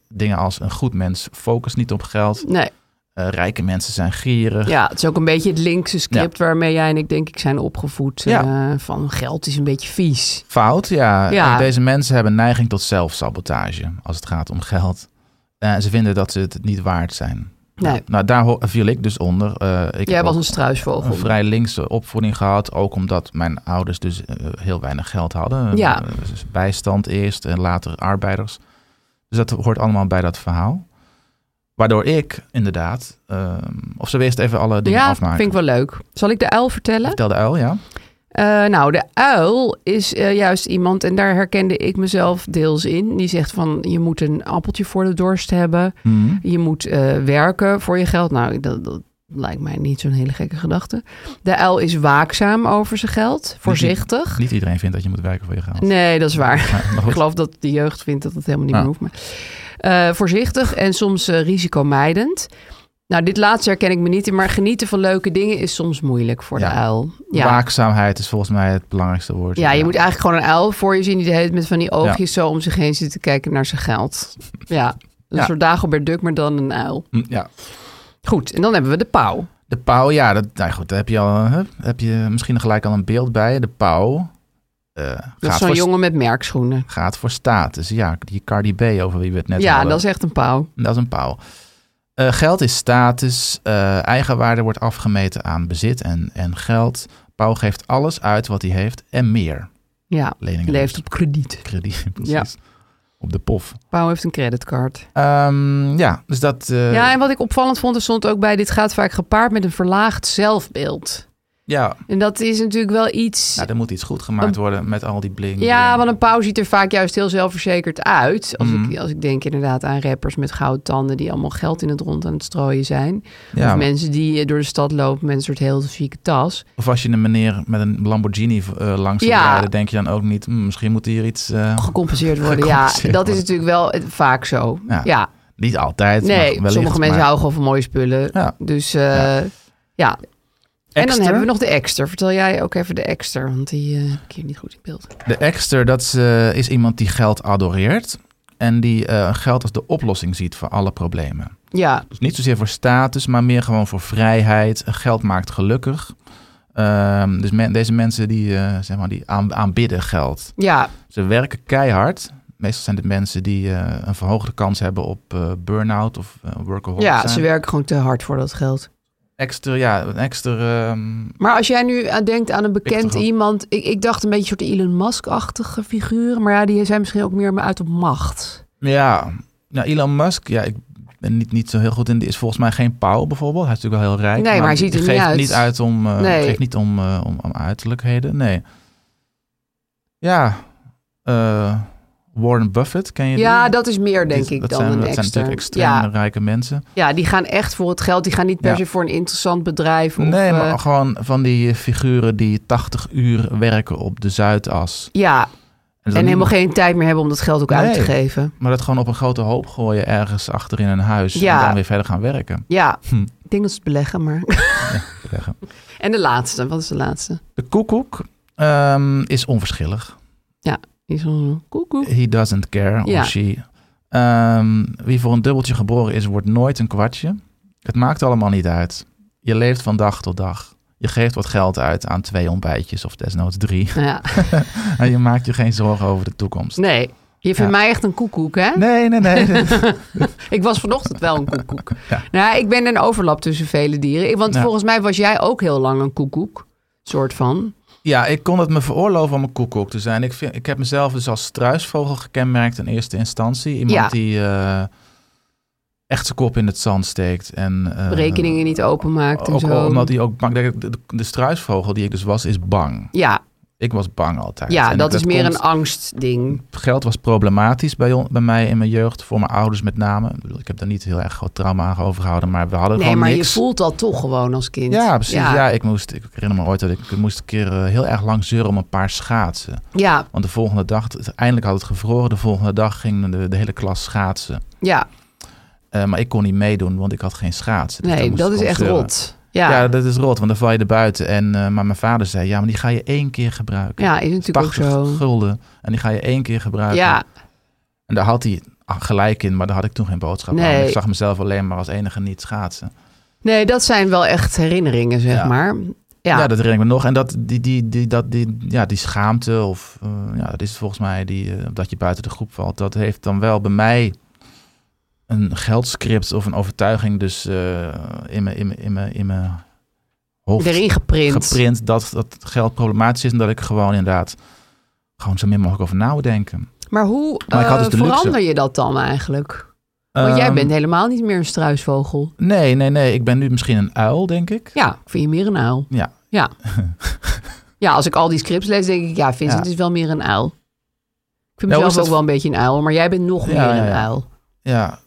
dingen als een goed mens focust niet op geld. nee. Rijke mensen zijn gierig. Ja, het is ook een beetje het linkse script waarmee jij en ik denk ik zijn opgevoed. Ja. van geld is een beetje vies. Fout, ja. Deze mensen hebben neiging tot zelfsabotage als het gaat om geld. En ze vinden dat ze het niet waard zijn. Nee. Nou, daar ho- viel ik dus onder. Eh, ik Jij was een struisvogel. een vrij linkse opvoeding gehad. Ook omdat mijn ouders dus eh, heel weinig geld hadden. Ja. Dus bijstand eerst en later arbeiders. Dus dat hoort allemaal bij dat verhaal. Waardoor ik inderdaad... ehm, of ze eerst even alle dingen ja, afmaken. vind ik wel leuk. Zal ik de uil vertellen? Vertel de uil, ja. Eh, nou, de uil is eh, juist iemand, en daar herkende ik mezelf deels in. Die zegt van, je moet een appeltje voor de dorst hebben. Mhm. Je moet eh, werken voor je geld. Nou, dat, dat lijkt mij niet zo'n hele gekke gedachte. De uil is waakzaam over zijn geld. Voorzichtig. Niet iedereen vindt dat je moet werken voor je geld. Nee, dat is waar. Ik geloof dat de jeugd vindt dat het helemaal niet Ja. meer hoeft. Maar, voorzichtig en soms risicomijdend. Nou, dit laatste herken ik me niet in, maar genieten van leuke dingen is soms moeilijk voor Ja. de uil. Ja. Waakzaamheid is volgens mij het belangrijkste woord. Ja, je moet eigenlijk gewoon een uil voor je zien die de hele tijd met van die oogjes zo om zich heen zit te kijken naar zijn geld. Ja, een Ja. soort Dagobert Duck, maar dan een uil. Hm, Ja. Goed, en dan hebben we de pauw. De pauw, ja, dat, nou goed, daar heb je, al, heb je misschien gelijk al een beeld bij. De pauw eh, Dat is zo'n jongen met merkschoenen. gaat voor status. Ja, die Cardi B over wie we het net ja, hadden. dat is echt een pauw. Dat is een pauw. Eh, geld is status. eh, eigenwaarde wordt afgemeten aan bezit en, en geld. Pauw geeft alles uit wat hij heeft en meer. Ja, Leningen. leeft op krediet. krediet. Precies. Ja. Op de pof. Pauw heeft een creditcard. Ehm, ja, dus dat... eh, ja, en wat ik opvallend vond, er stond ook bij... dit gaat vaak gepaard met een verlaagd zelfbeeld. Ja, En dat is natuurlijk wel iets... nou, er moet iets goed gemaakt worden met al die bling. Ja, want een pauw ziet er vaak juist heel zelfverzekerd uit. Als, Mhm. ik, als ik denk inderdaad aan rappers met goudtanden... die allemaal geld in het rond aan het strooien zijn. Ja, Of mensen die eh, door de stad lopen met een soort heel chique tas. Of als je een meneer met een Lamborghini eh, langs Ja. rijden, denk je dan ook niet, "Hm, misschien moet hier iets... eh, Gecompenseerd worden. Gecompenseerd ja, dat is natuurlijk wel vaak zo. Ja. Ja, Niet altijd, nee, maar wellicht, sommige mensen maar- houden gewoon van mooie spullen. Ja. Dus ja. En dan hebben we nog de exter. Vertel jij ook even de exter, want die eh, heb ik hier niet goed in beeld. De exter, dat is, eh, is iemand die geld adoreert. En die eh, geld als de oplossing ziet voor alle problemen. Ja, Dus niet zozeer voor status, maar meer gewoon voor vrijheid. Geld maakt gelukkig. Ehm, dus men- deze mensen die, zeg maar, die aan- aanbidden geld. ja, Ze werken keihard. Meestal zijn het mensen die een verhoogde kans hebben op eh burn-out of uh, workaholic ja zijn. ze werken gewoon te hard voor dat geld. Extra, ja, een extra... ehm, Maar als jij nu aan denkt aan een bekend iemand... Ik, ik dacht een beetje een soort Elon Musk-achtige figuren. Maar ja, die zijn misschien ook meer uit op macht. ja, nou, Elon Musk, ja, ik ben niet, niet zo heel goed in. Die is volgens mij geen pauw bijvoorbeeld. Hij is natuurlijk wel heel rijk. Nee, maar hij ziet er niet geeft uit. niet uit om, eh, Nee. geeft niet om, eh, om, om uiterlijkheden. Nee. Ja, eh, Warren Buffett, ken je Ja, die? dat is meer, denk Die- ik, dat dan zijn, een dat zijn natuurlijk extreem ja, rijke mensen. ja, die gaan echt voor het geld. Die gaan niet per Ja. se voor een interessant bedrijf. Of, nee, eh, maar gewoon van die figuren die 80 uur werken op de Zuidas. ja, En, niet- helemaal geen tijd meer hebben om dat geld ook uit te Nee. geven. Maar dat gewoon op een grote hoop gooien ergens achter in een huis. Ja. En dan weer verder gaan werken. Ja, Hm. ik denk dat ze het beleggen, maar... Zeggen. en de laatste, wat is de laatste? De koekoek ehm, is onverschillig. Die zo'n koekoek. He doesn't care, Ja. or she. Ehm, wie voor een dubbeltje geboren is, wordt nooit een kwartje. Het maakt allemaal niet uit. Je leeft van dag tot dag. Je geeft wat geld uit aan twee ontbijtjes of desnoods drie. Ja. en je maakt je geen zorgen over de toekomst. Nee, je vindt Ja. mij echt een koekoek, hè? Nee, nee, nee. Ik was vanochtend wel een koekoek. Ja. Nou, ik ben een overlap tussen vele dieren. Want Ja. volgens mij was jij ook heel lang een koekoek. Soort van. Ja, ik kon het me veroorloven om een koekoek te zijn. Ik, vind, ik heb mezelf dus als struisvogel gekenmerkt in eerste instantie. Iemand Ja. die eh, echt zijn kop in het zand steekt. En, eh, Rekeningen niet openmaakt en ook zo. omdat hij ook bang... De, de, de struisvogel die ik dus was, is bang. Ja, Ik was bang altijd. ja En dat is meer komt- een angstding. Geld was problematisch bij, on- bij mij in mijn jeugd, voor mijn ouders met name. Ik, bedoel, ik heb daar niet heel erg groot trauma aan overgehouden, maar we hadden Nee, gewoon maar niks. je voelt dat toch gewoon als kind. Ja, precies. Ja. Ja, ik, moest, ik herinner me ooit dat ik, ik moest een keer eh, heel erg lang zeuren om een paar schaatsen. ja, Want de volgende dag, eindelijk had het gevroren, de volgende dag ging de, de hele klas schaatsen. ja. Eh, maar ik kon niet meedoen, want ik had geen schaatsen. Dus nee, dat is echt zeuren. rot. Ja, Ja. ja, dat is rot, want dan val je er buiten. En, eh, maar mijn vader zei, ja, maar die ga je één keer gebruiken. is natuurlijk ook 80 zo. gulden. En die ga je één keer gebruiken. Ja, En daar had hij gelijk in, maar daar had ik toen geen boodschap aan. Ik zag mezelf alleen maar als enige niet schaatsen. nee, dat zijn wel echt herinneringen, zeg Ja. maar. Ja, Ja, dat herinner ik me nog. En dat, die, die, die, dat, die, ja, die schaamte, of eh, ja, dat is volgens mij, die, eh, dat je buiten de groep valt, dat heeft dan wel bij mij een geldscript of een overtuiging dus eh, in mijn in mijn- in mijn- in mijn hoofd erin geprint. geprint dat, dat geld problematisch is en dat ik gewoon inderdaad gewoon zo min mogelijk over na moet denken. Maar hoe Maar dus eh, luxe. verander je dat dan eigenlijk? Want jij Ehm, bent helemaal niet meer een struisvogel. Nee, nee, nee. Ik ben nu misschien een uil, denk ik. Ja, ik vind je meer een uil. Ja. Ja. ja, als ik al die scripts lees, denk ik, ja, Vincent Ja. is wel meer een uil. Ik vind mezelf ook wel een beetje een uil, maar jij bent nog Ja, meer een uil. Ja.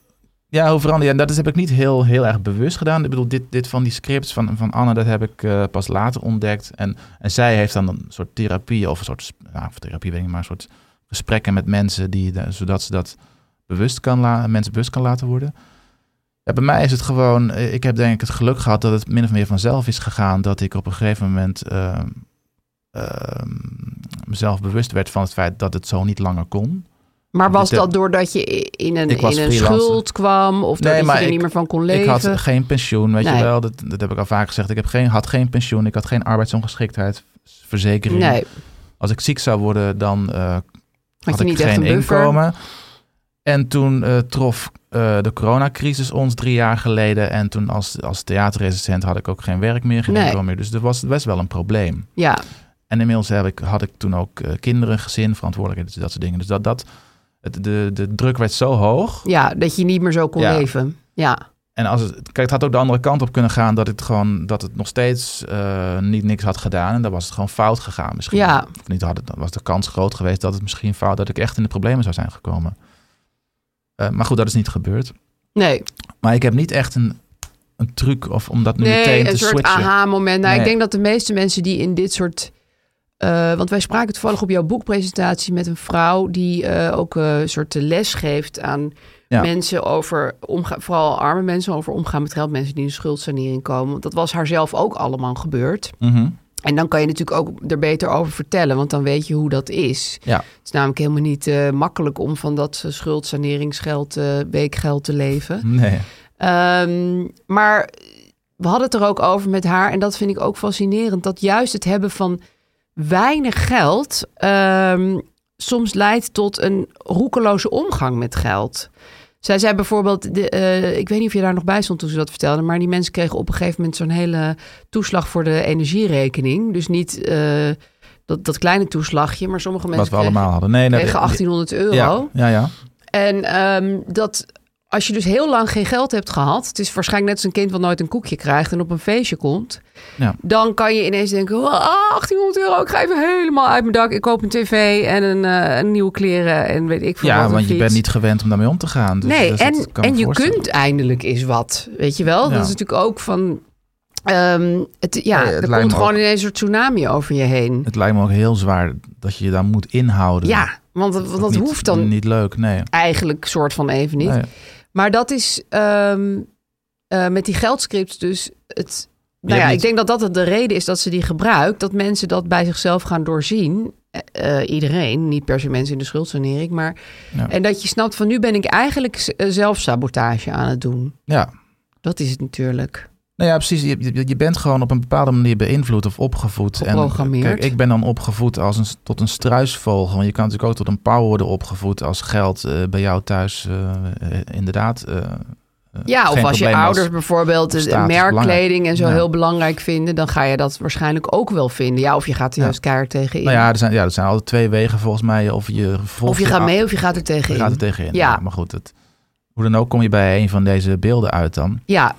Ja, je? En dat is, heb ik niet heel, heel erg bewust gedaan. Ik bedoel, dit, dit van die scripts van, van Anne, dat heb ik eh, pas later ontdekt. En, en zij heeft dan een soort therapie, of een soort, nou, therapie ik maar een soort gesprekken met mensen, die, zodat ze dat bewust kan la- mensen bewust kan laten worden. Ja, bij mij is het gewoon, eh, ik heb denk ik het geluk gehad dat het min of meer vanzelf is gegaan. Dat ik op een gegeven moment ehm, ehm, mezelf bewust werd van het feit dat het zo niet langer kon. Maar was dat doordat je in een, Ik in een freelancer. schuld kwam? Of doordat maar je er ik- niet meer van kon Ik leven? had geen pensioen, weet Nee. je wel. Dat, dat heb ik al vaak gezegd. Ik heb geen, had geen pensioen. Ik had geen arbeidsongeschiktheidsverzekering. nee, Als ik ziek zou worden, dan eh, had, ik geen inkomen. En toen eh, trof eh, de coronacrisis ons drie jaar geleden. En toen als, als theaterrecensent had ik ook geen werk meer, geen Nee. meer. Dus dat was best wel een probleem. Ja, En inmiddels heb ik, had ik toen ook kinderen, gezin, verantwoordelijkheid, dus dat soort dingen. Dus dat, dat, het, de, de druk werd zo hoog. ja, dat je niet meer zo kon Ja. leven. Ja, En als het, kijk, het had ook de andere kant op kunnen gaan dat het gewoon dat het nog steeds eh, niet niks had gedaan. En dan was het gewoon fout gegaan misschien. Ja. Of niet, had het, dan was de kans groot geweest dat het misschien fout, dat ik echt in de problemen zou zijn gekomen. Eh, maar goed, dat is niet gebeurd. nee. Maar ik heb niet echt een, een truc of om dat nu Nee, meteen een te soort switchen. aha-moment. Nou, ik Nee. denk dat de meeste mensen die in dit soort eh, want wij spraken toevallig op jouw boekpresentatie met een vrouw die eh, ook eh, een soort les geeft aan Ja. mensen over omgaan, vooral arme mensen over omgaan met geld, mensen die in schuldsanering komen. Want dat was haar zelf ook allemaal gebeurd. Mhm. En dan kan je natuurlijk ook er beter over vertellen, want dan weet je hoe dat is. Ja. Het is namelijk helemaal niet makkelijk om van dat schuldsaneringsgeld, weekgeld te leven. Nee. Ehm, maar we hadden het er ook over met haar. En dat vind ik ook fascinerend. Dat juist het hebben van weinig geld ehm, soms leidt tot een roekeloze omgang met geld. Zij zei bijvoorbeeld, de, eh, ik weet niet of je daar nog bij stond toen ze dat vertelde, maar die mensen kregen op een gegeven moment zo'n hele toeslag voor de energierekening. Dus niet eh, dat, dat kleine toeslagje, maar sommige mensen Wat we allemaal hadden. Nee, nee, kregen 1800 euro. Ja, ja, ja. En ehm, dat als je dus heel lang geen geld hebt gehad, het is waarschijnlijk net als een kind wat nooit een koekje krijgt en op een feestje komt, Ja. dan kan je ineens denken: oh, 1800 euro, ik ga even helemaal uit mijn dak. Ik koop een tv en een, eh, een nieuwe kleren en weet ik veel. Ja, want je bent niet gewend om daarmee om te gaan. Dus, nee, dus en, en je kunt eindelijk eens wat, weet je wel? Ja. Dat is natuurlijk ook van. ehm, het, ja, het er komt gewoon ook- ineens een soort tsunami over je heen. Het lijkt me ook heel zwaar dat je je dan moet inhouden. Ja, want dat, want dat Niet- hoeft dan Niet leuk, nee. eigenlijk soort van even niet. Nee. Maar dat is ehm, eh, met die geldscripts dus het. Nou ja, niet- ik denk dat dat de reden is dat ze die gebruikt. Dat mensen dat bij zichzelf gaan doorzien. Eh, eh, iedereen, niet per se mensen in de schuldsanering. Maar, Ja. En dat je snapt van nu ben ik eigenlijk zelfsabotage aan het doen. Ja. Dat is het natuurlijk. Nou ja, precies. Je, bent gewoon op een bepaalde manier beïnvloed of opgevoed. En, kijk, ik ben dan opgevoed als een, tot een struisvogel. Want je kan natuurlijk ook tot een pauw worden opgevoed als geld eh, bij jou thuis eh, eh, inderdaad. Ja, of als je ouders bijvoorbeeld de status merkkleding en zo Ja. heel belangrijk vinden, dan ga je dat waarschijnlijk ook wel vinden. Ja, of je gaat er Ja. juist keihard tegen in. Nou ja, er zijn, ja, er zijn altijd twee wegen volgens mij. Of je, volgt of je gaat mee of je gaat er tegen Je gaat er tegenin. Ja. Ja. Maar goed, het, hoe dan ook kom je bij een van deze beelden uit dan. Ja,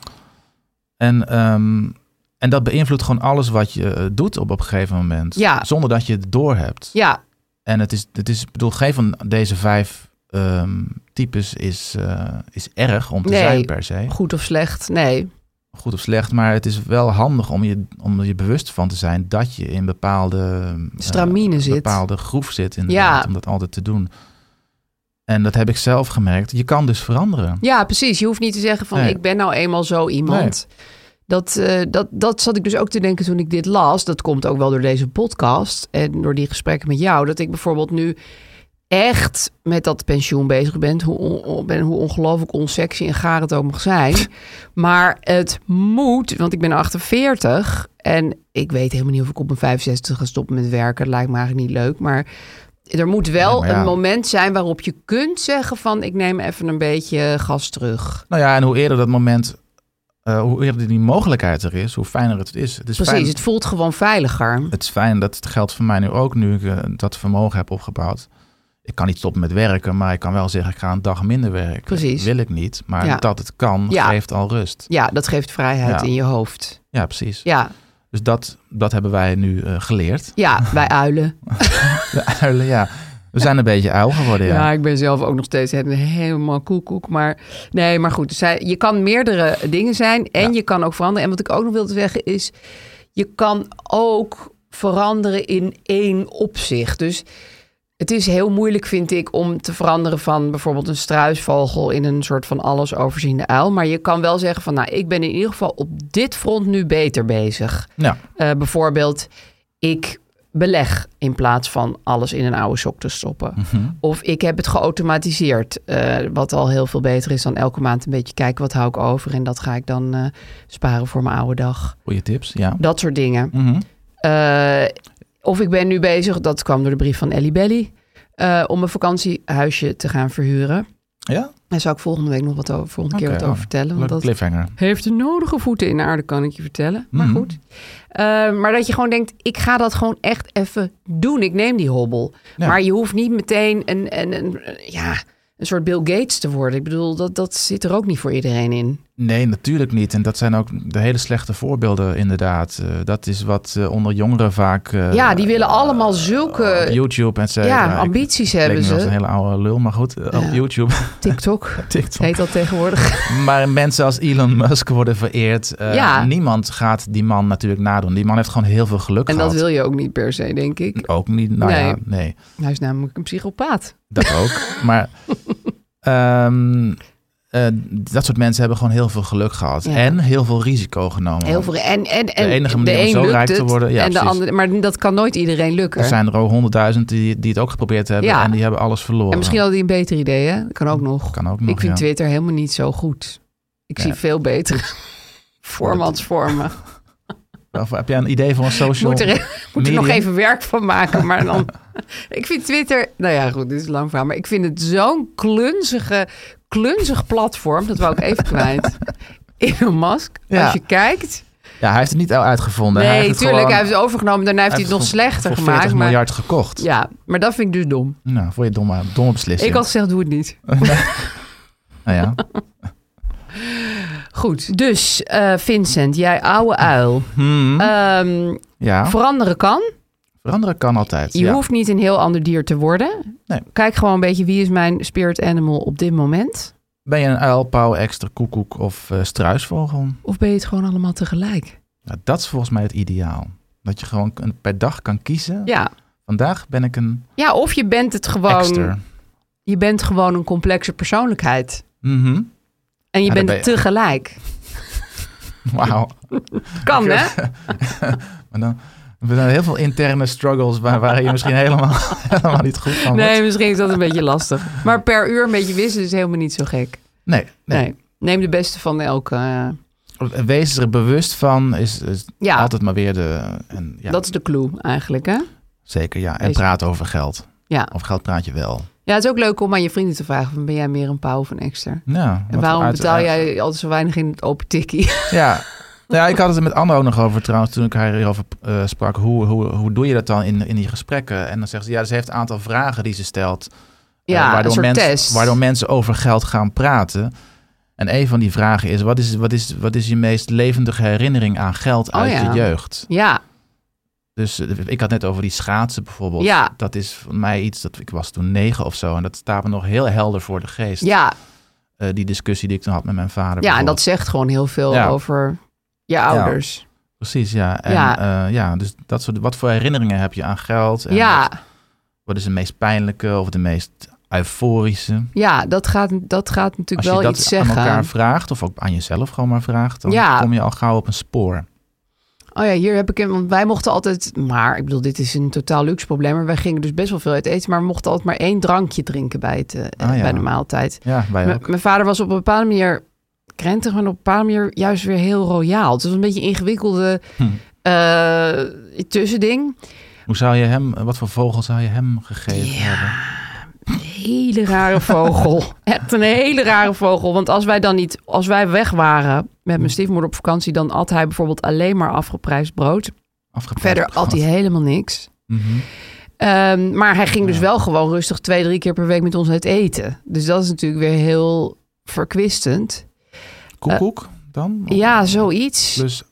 En, ehm, en dat beïnvloedt gewoon alles wat je eh, doet op, op een gegeven moment. Ja. Zonder dat je het doorhebt. ja, En het is, het is, ik bedoel, geen van deze vijf ehm, types is, eh, is erg om te Nee. zijn per se. goed of slecht. Nee. Goed of slecht, maar het is wel handig om je, om je bewust van te zijn dat je in bepaalde eh, Stramine zit. bepaalde groef zit inderdaad, Ja. om dat altijd te doen. En dat heb ik zelf gemerkt. Je kan dus veranderen. Ja, precies. Je hoeft niet te zeggen van Nee. ik ben nou eenmaal zo iemand. Dat, eh, dat, dat zat ik dus ook te denken toen ik dit las. Dat komt ook wel door deze podcast en door die gesprekken met jou. Dat ik bijvoorbeeld nu echt met dat pensioen bezig ben. Hoe, on- ben, hoe ongelooflijk onsexy en gaar het ook mag zijn. maar het moet, want ik ben 48 en ik weet helemaal niet of ik op mijn 65 ga stoppen met werken. Dat lijkt me eigenlijk niet leuk, maar er moet wel Ja, maar ja. een moment zijn waarop je kunt zeggen van ik neem even een beetje gas terug. Nou ja, en hoe eerder dat moment, eh, hoe eerder die mogelijkheid er is, hoe fijner het is. Het is Precies, fijn, het voelt gewoon veiliger. het is fijn dat het geldt voor mij nu ook, nu ik eh, dat vermogen heb opgebouwd. Ik kan niet stoppen met werken, maar ik kan wel zeggen, ik ga een dag minder werken. Precies. Wil ik niet, maar Ja. dat het kan, Ja. geeft al rust. Ja, dat geeft vrijheid in je hoofd. Ja, precies. Ja, Dus dat, dat hebben wij nu eh, geleerd. ja wij uilen. De uilen, ja. We zijn een beetje uil geworden, Ja. ja. ik ben zelf ook nog steeds helemaal koekoek. Maar nee, maar goed. Zij, je kan meerdere dingen zijn en Ja. je kan ook veranderen. En wat ik ook nog wilde zeggen is, je kan ook veranderen in één opzicht. Dus het is heel moeilijk, vind ik, om te veranderen van bijvoorbeeld een struisvogel in een soort van alles overziende uil. Maar je kan wel zeggen van, nou, ik ben in ieder geval op dit front nu beter bezig. Ja, Eh, bijvoorbeeld, ik beleg in plaats van alles in een oude sok te stoppen. Mhm. Of ik heb het geautomatiseerd, eh, wat al heel veel beter is dan elke maand een beetje kijken wat hou ik over en dat ga ik dan eh, sparen voor mijn oude dag. goede tips, ja. Dat soort dingen. Eh, of ik ben nu bezig, dat kwam door de brief van Ellie Belly, eh, om een vakantiehuisje te gaan verhuren. Ja? Daar zou ik volgende week nog wat over, volgende keer wat over oh, vertellen. Want dat, cliffhanger. heeft de nodige voeten in de aarde, kan ik je vertellen. Maar Mhm. goed. Eh, maar dat je gewoon denkt, ik ga dat gewoon echt even doen. Ik neem die hobbel. Ja. Maar je hoeft niet meteen een, een, een, ja, een soort Bill Gates te worden. Ik bedoel, dat, dat zit er ook niet voor iedereen in. Nee, natuurlijk niet. En dat zijn ook de hele slechte voorbeelden inderdaad. Eh, dat is wat eh, onder jongeren vaak... eh, ja, die willen allemaal zulke YouTube en ze. ja, ambities hebben Dat is een ze. hele oude lul, maar goed. Op. YouTube, TikTok TikTok. heet dat tegenwoordig. Maar mensen als Elon Musk worden vereerd. Ja. Niemand gaat die man natuurlijk nadoen. Die man heeft gewoon heel veel geluk En dat wil je ook niet per se, denk ik. Ook niet. Nou Nee. ja, nee. Hij is namelijk een psychopaat. Dat ook. maar ehm, eh, dat soort mensen hebben gewoon heel veel geluk gehad. Ja. En heel veel risico genomen. Heel veel. En, en, en De enige manier om zo rijk te worden, ja, en de andere, maar dat kan nooit iedereen lukken. Er zijn er ook honderdduizend die, die het ook geprobeerd hebben. Ja. En die hebben alles verloren. En misschien had hij een beter idee, hè? Dat kan ook nog. Kan ook nog, ik vind. Twitter helemaal niet zo goed. Ik zie veel betere formatsvormen. Of heb jij een idee voor een social Moet er, moet er nog even werk van maken. Maar dan, ik vind Twitter, nou ja, goed, dit is een lang verhaal. Maar ik vind het zo'n klunzige, klunzig platform. Dat wou ik even kwijt. Elon Musk, Ja. als je kijkt. Ja, hij heeft het niet uitgevonden. hij Nee, heeft het tuurlijk, gewoon- hij heeft het overgenomen. Daarna heeft hij het nog slechter voor gemaakt. 40 maar, miljard gekocht. Ja, maar dat vind ik dus dom. Nou, voor je domme, domme beslissing. Ik had gezegd, doe het niet. Nou ja. Goed, dus eh, Vincent, jij ouwe uil. Hmm, Ehm, ja, veranderen kan. Veranderen kan altijd. Je ja. hoeft niet een heel ander dier te worden. Nee. Kijk gewoon een beetje wie is mijn spirit animal op dit moment. Ben je een uil, pauw, extra, koekoek of eh, struisvogel? Of ben je het gewoon allemaal tegelijk? Nou, dat is volgens mij het ideaal. Dat je gewoon per dag kan kiezen. Ja. Vandaag ben ik een Ja, of je bent het gewoon. extra. Je bent gewoon een complexe persoonlijkheid. Mhm. En je Ja, bent ben het je- tegelijk. Wauw. Kan, hè? Maar dan er zijn heel veel interne struggles waar, waar je misschien helemaal, helemaal niet goed van wordt. Nee, misschien is dat een beetje lastig. Maar per uur een beetje wisselen is helemaal niet zo gek. Nee, nee. Nee. Neem de beste van elke. eh, Wees er bewust van is, is Ja. altijd maar weer de... En, ja, Dat is de clue eigenlijk, hè? Zeker, ja. En Wees- praat over geld. Ja. Over geld praat je wel. Ja, het is ook leuk om aan je vrienden te vragen: van, ben jij meer een pauw of een extra? Ja, En waarom betaal jij altijd zo weinig in het open tikkie? Ja. ja, ik had het er met Anne ook nog over trouwens, toen ik haar hierover eh, sprak. Hoe, hoe, hoe doe je dat dan in, in die gesprekken? En dan zegt ze, ja, ze heeft een aantal vragen die ze stelt. eh, Ja, waardoor, mensen, waardoor mensen over geld gaan praten. En een van die vragen is, wat is, wat is, wat is je meest levendige herinnering aan geld Oh uit ja. je jeugd? Ja, Dus eh, ik had net over die schaatsen bijvoorbeeld. Ja. Dat is voor mij iets, dat ik was toen negen of zo. En dat staat me nog heel helder voor de geest. ja, die discussie die ik toen had met mijn vader. ja, en dat zegt gewoon heel veel Ja. over je ouders. Precies, ja. En, Ja. ja. ja, dus dat soort, wat voor herinneringen heb je aan geld? En Ja, Wat, wat is de meest pijnlijke of de meest euforische? ja dat, gaat, dat gaat Als natuurlijk je wel dat iets aan zeggen. elkaar vraagt, of ook aan jezelf gewoon maar vraagt, dan Ja. kom je al gauw op een spoor. Oh ja, hier heb ik hem, want wij mochten altijd, maar ik bedoel, dit is een totaal luxe probleem, maar wij gingen dus best wel veel uit eten, maar we mochten altijd maar één drankje drinken bij, het, eh, Ah, ja. bij de maaltijd. Ja, wij ook. Mijn vader was op een bepaalde manier krentig, maar op een bepaalde manier juist weer heel royaal. Het was een beetje een ingewikkelde Hm. eh, tussending. Hoe zou je hem, wat voor vogel zou je hem gegeven Ja. hebben? Hele rare vogel. Echt een hele rare vogel. Want als wij dan niet, als wij weg waren met mijn stiefmoeder op vakantie, dan at hij bijvoorbeeld alleen maar afgeprijsd brood. Afgepakt Verder at hij helemaal niks. Mhm. Ehm, maar hij ging dus Ja. wel gewoon rustig twee, drie keer per week met ons uit eten. Dus dat is natuurlijk weer heel verkwistend. Koekoek dan? Ja, zoiets. Plus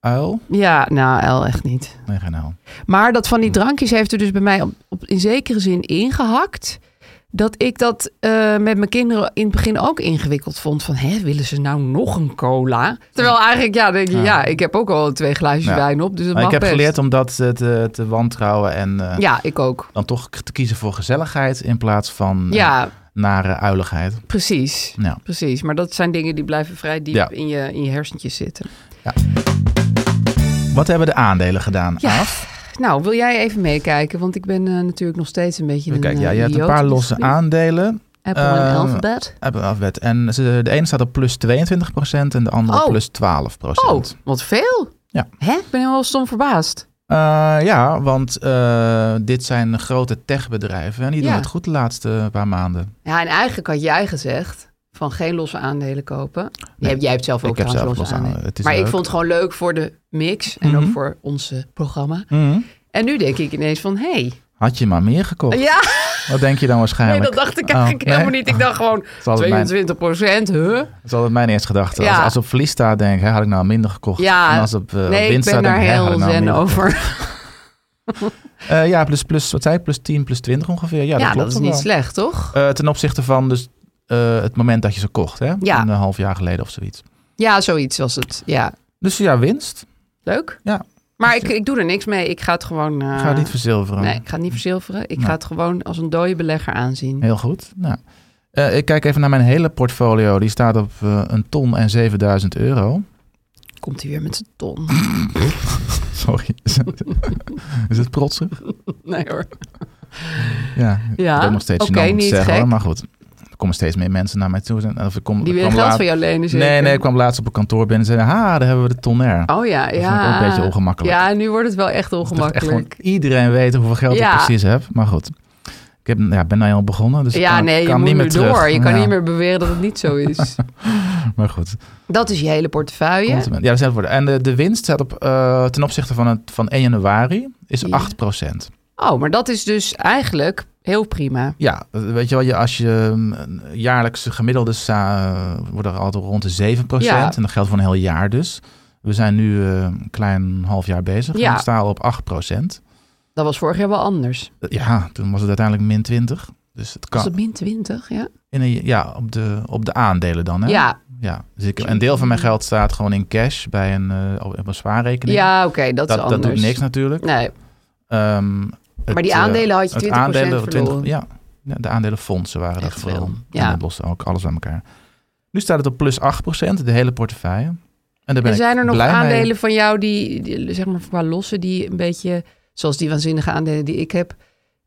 uil? Ja, nou, El echt niet. Nee, geen uil. Maar dat van die drankjes heeft er dus bij mij op, op, in zekere zin ingehakt. Dat ik dat eh, met mijn kinderen in het begin ook ingewikkeld vond. Van, hè, willen ze nou nog een cola? Terwijl eigenlijk, ja, denk je, ja, Ja. ik heb ook al twee glaasjes Ja. wijn op. Dus dat Maar mag ik heb best. geleerd om dat eh, te, te wantrouwen en eh, Ja, ik ook. dan toch te kiezen voor gezelligheid in plaats van eh, Ja, nare uiligheid. precies. Ja. Precies. Maar dat zijn dingen die blijven vrij diep Ja. in, je, in je hersentjes zitten. Wat hebben de aandelen gedaan? Ja. Af? Nou, wil jij even meekijken? Want ik ben eh, natuurlijk nog steeds een beetje een Kijk, eh, ja, je hebt een paar losse gebied. aandelen. Apple en Eh, Alphabet. Apple Alphabet. En ze- de ene staat op plus 22% en de andere Oh. plus 12%. Oh, wat veel. Ja. Hè? Ik ben heel stom verbaasd. Eh, ja, want eh, dit zijn grote techbedrijven en die doen het goed de laatste paar maanden. Ja, en eigenlijk had jij gezegd van geen losse aandelen kopen. Jij, hebt- jij hebt zelf ook zelf losse losse aandelen. Maar ik vond het gewoon leuk voor de mix en ook Mhm. voor ons programma. Mhm. En nu denk ik ineens van, hé, hey, Had je maar meer gekocht. ja, Wat denk je dan Nee, waarschijnlijk? dat dacht ik Oh, eigenlijk nee? helemaal niet. Ik dacht gewoon Dat is altijd mijn, 22 procent, huh? dat is altijd mijn eerste gedachte. Als, Ja. als op verlies staat, denk ik, had ik nou minder gekocht. Ja, en als op eh, nee, ik winst ben staat, daar denk ik, had heel ik nou minder over. Eh, ja, plus, plus, wat zei je? Plus 10, plus 20 ongeveer. Ja, Ja, dat dat, is niet wel. slecht, toch? Eh, ten opzichte van dus, het moment dat je ze kocht, hè? Ja. Een half jaar geleden of zoiets. Ja, zoiets was het. Ja, Dus ja, winst. leuk. Ja. Maar ik, ik doe er niks mee. Ik ga het gewoon... eh, Ik ga het niet verzilveren. Nee, ik ga het niet verzilveren. Ik Nou. ga het gewoon als een dode belegger aanzien. Heel goed. Nou, eh, ik kijk even naar mijn hele portfolio. Die staat op eh, een ton en 7000 euro. Komt hij weer met zijn ton? Sorry. Is het protsig? Nee hoor. Ja, Ja, ik ben nog steeds te niet zeggen, gek. maar goed. Komen steeds meer mensen naar mij toe. Of ik kom, Die willen geld laat- van jou lenen zeker? Nee, nee, ik kwam laatst op een kantoor binnen en zei, ha, daar hebben we de tonair. Oh ja, Dat ja. ook een beetje ongemakkelijk. Ja, nu wordt het wel echt ongemakkelijk. iedereen weet hoeveel geld Ja. ik precies heb. Maar goed, ik heb, ja, ben nou al begonnen, dus ik Ja, kan, nee, je kan moet niet meer door. terug. Je kan Ja, niet meer beweren dat het niet zo is. Maar goed, dat is je hele portefeuille. consument. Ja, dat is het. En de, de winst staat op, eh, ten opzichte van, het, van 1 januari is Ja. 8 procent. Oh, maar dat is dus eigenlijk heel prima. Ja, weet je wel, je, als je um, een jaarlijkse gemiddelde uh, wordt er altijd rond de 7 Ja. En dat geldt voor een heel jaar dus. We zijn nu uh, een klein half jaar bezig Ja. we staan al op 8% Dat was vorig jaar wel anders. Ja, toen was het uiteindelijk min 20. Dus het kan Was het min 20, ja? in een, ja, op, de, op de aandelen dan. Hè? Ja, ja. Dus ik, een deel van mijn geld staat gewoon in cash bij een, uh, op een spaarrekening. ja oké, dat, is anders. dat doet niks natuurlijk. Nee, Ehm, het, maar die eh, aandelen had je het 20% aandelen, verloren. ja, ja, de aandelenfondsen waren dat vooral. veel, Ja. En lossen ook, alles aan elkaar. Nu staat het op plus 8%, de hele portefeuille. En daar ben En ik zijn er nog mee. aandelen van jou die, die, zeg maar qua losse, die een beetje, zoals die waanzinnige aandelen die ik heb,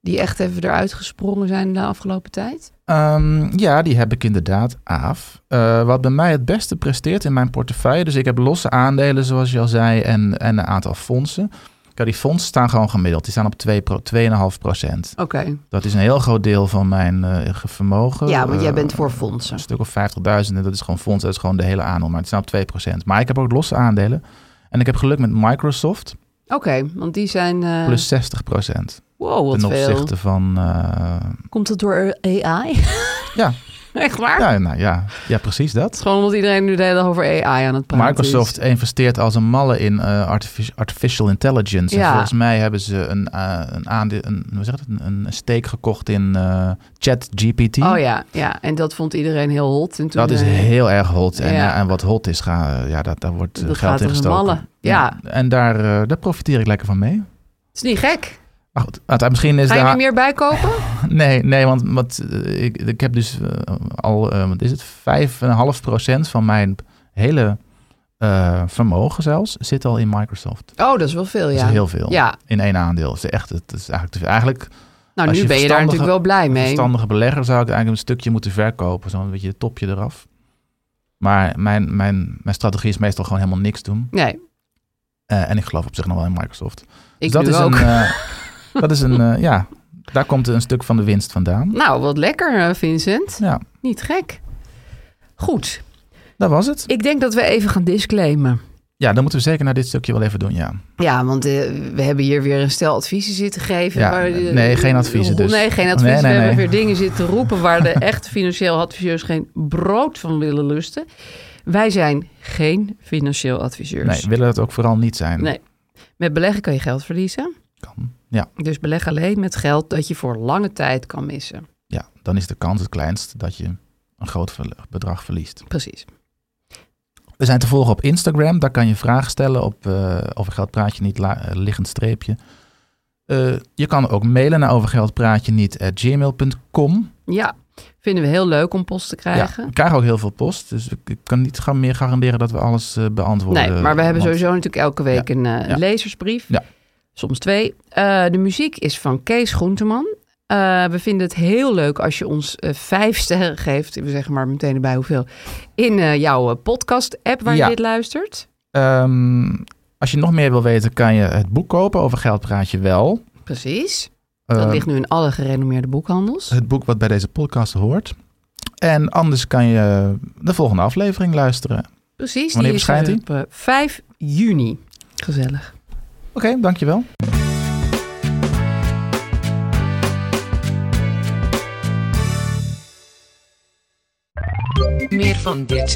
die echt even eruit gesprongen zijn de afgelopen tijd? Ehm, ja, die heb ik inderdaad, Aaf. Eh, wat bij mij het beste presteert in mijn portefeuille. Dus ik heb losse aandelen, zoals je al zei, en, en een aantal fondsen. Ja, die fondsen staan gewoon gemiddeld. Die staan op 2 pro- 2,5 procent. Oké. Dat is een heel groot deel van mijn eh, vermogen. Ja, want jij Eh, bent voor fondsen. Een stuk of 50.000 en dat is gewoon fonds, dat is gewoon de hele aandeel. Maar het staan op 2 procent. Maar ik heb ook losse aandelen. En ik heb geluk met Microsoft, Oké, want die zijn... eh, plus 60 procent. wow, wat Ten veel. opzichte van... eh, Komt het door AI? Ja. Echt waar? ja, nou ja, ja, precies dat. Het gewoon omdat iedereen nu de hele dag over AI aan het praten Microsoft is. investeert als een malle in eh, artifici- artificial intelligence. En volgens mij hebben ze een, eh, een, aandeel, een, hoe zeg dat? een, een steek gekocht in eh ChatGPT. Oh ja, ja, en dat vond iedereen heel hot. En toen, Dat is heel erg hot. En, ja. en wat hot is, ga, ja, dat, daar wordt Dat geld in gestoken. Ja. En daar, daar profiteer ik lekker van mee. Het is niet gek. Maar goed, misschien is Ga je er meer bij kopen? Nee, nee, want wat, eh, ik, ik heb dus eh, al, eh, wat is het, 5,5% van mijn hele vermogen zelfs zit al in Microsoft. Oh, dat is wel veel, Dat ja. is heel veel. Ja, In één aandeel. Dat is echt, het is eigenlijk, eigenlijk nou nu je ben je daar natuurlijk wel blij mee. verstandige belegger zou ik eigenlijk een stukje moeten verkopen. Zo'n beetje het topje eraf. Maar mijn, mijn, mijn strategie is meestal gewoon helemaal niks doen. Nee, en ik geloof op zich nog wel in Microsoft. ik dus dat is ook. een, dat is een, eh, ja, daar komt een stuk van de winst vandaan. Nou, wat lekker, eh, Vincent. Ja, Niet gek. Goed, dat was het. ik denk dat we even gaan disclaimen. Ja, dan moeten we zeker naar dit stukje wel even doen, ja. Ja, want eh, we hebben hier weer een stel adviezen zitten geven. Ja, waar, nee, geen adviezen dus. Nee, geen adviezen. Nee, nee, we hebben weer dingen zitten roepen waar de echte financieel adviseurs geen brood van willen lusten. Wij zijn geen financieel adviseurs. Nee, willen het ook vooral niet zijn. Nee. Met beleggen kan je geld verliezen. Kan. Ja, Dus beleg alleen met geld dat je voor lange tijd kan missen. ja, dan is de kans het kleinst dat je een groot bedrag verliest. Precies. We zijn te volgen op Instagram. Daar kan je vragen stellen op uh, over geld praat je niet la- eh, liggend streepje. Eh, je kan ook mailen naar overgeldpraatje niet gmail.com. Ja, vinden we heel leuk om post te Ja, krijgen. we krijgen ook heel veel post. Dus ik, kan niet gaan meer garanderen dat we alles eh, beantwoorden. Nee, maar we hebben Want- sowieso natuurlijk elke week een eh, Ja. lezersbrief. Ja. Soms twee. Eh, de muziek is van Kees Groenteman. Eh, we vinden het heel leuk als je ons eh, vijf sterren geeft. We zeggen maar meteen erbij hoeveel. In jouw podcast-app waar Ja. je dit luistert. Ehm, als je nog meer wil weten, kan je het boek kopen. Over geld praat je wel. Precies. Dat Ehm, ligt nu in alle gerenommeerde boekhandels. het boek wat bij deze podcast hoort. En anders kan je de volgende aflevering luisteren. Precies. wanneer die is verschijnt er op eh, 5 juni. Gezellig. Oké, okay, dankjewel. Meer van dit.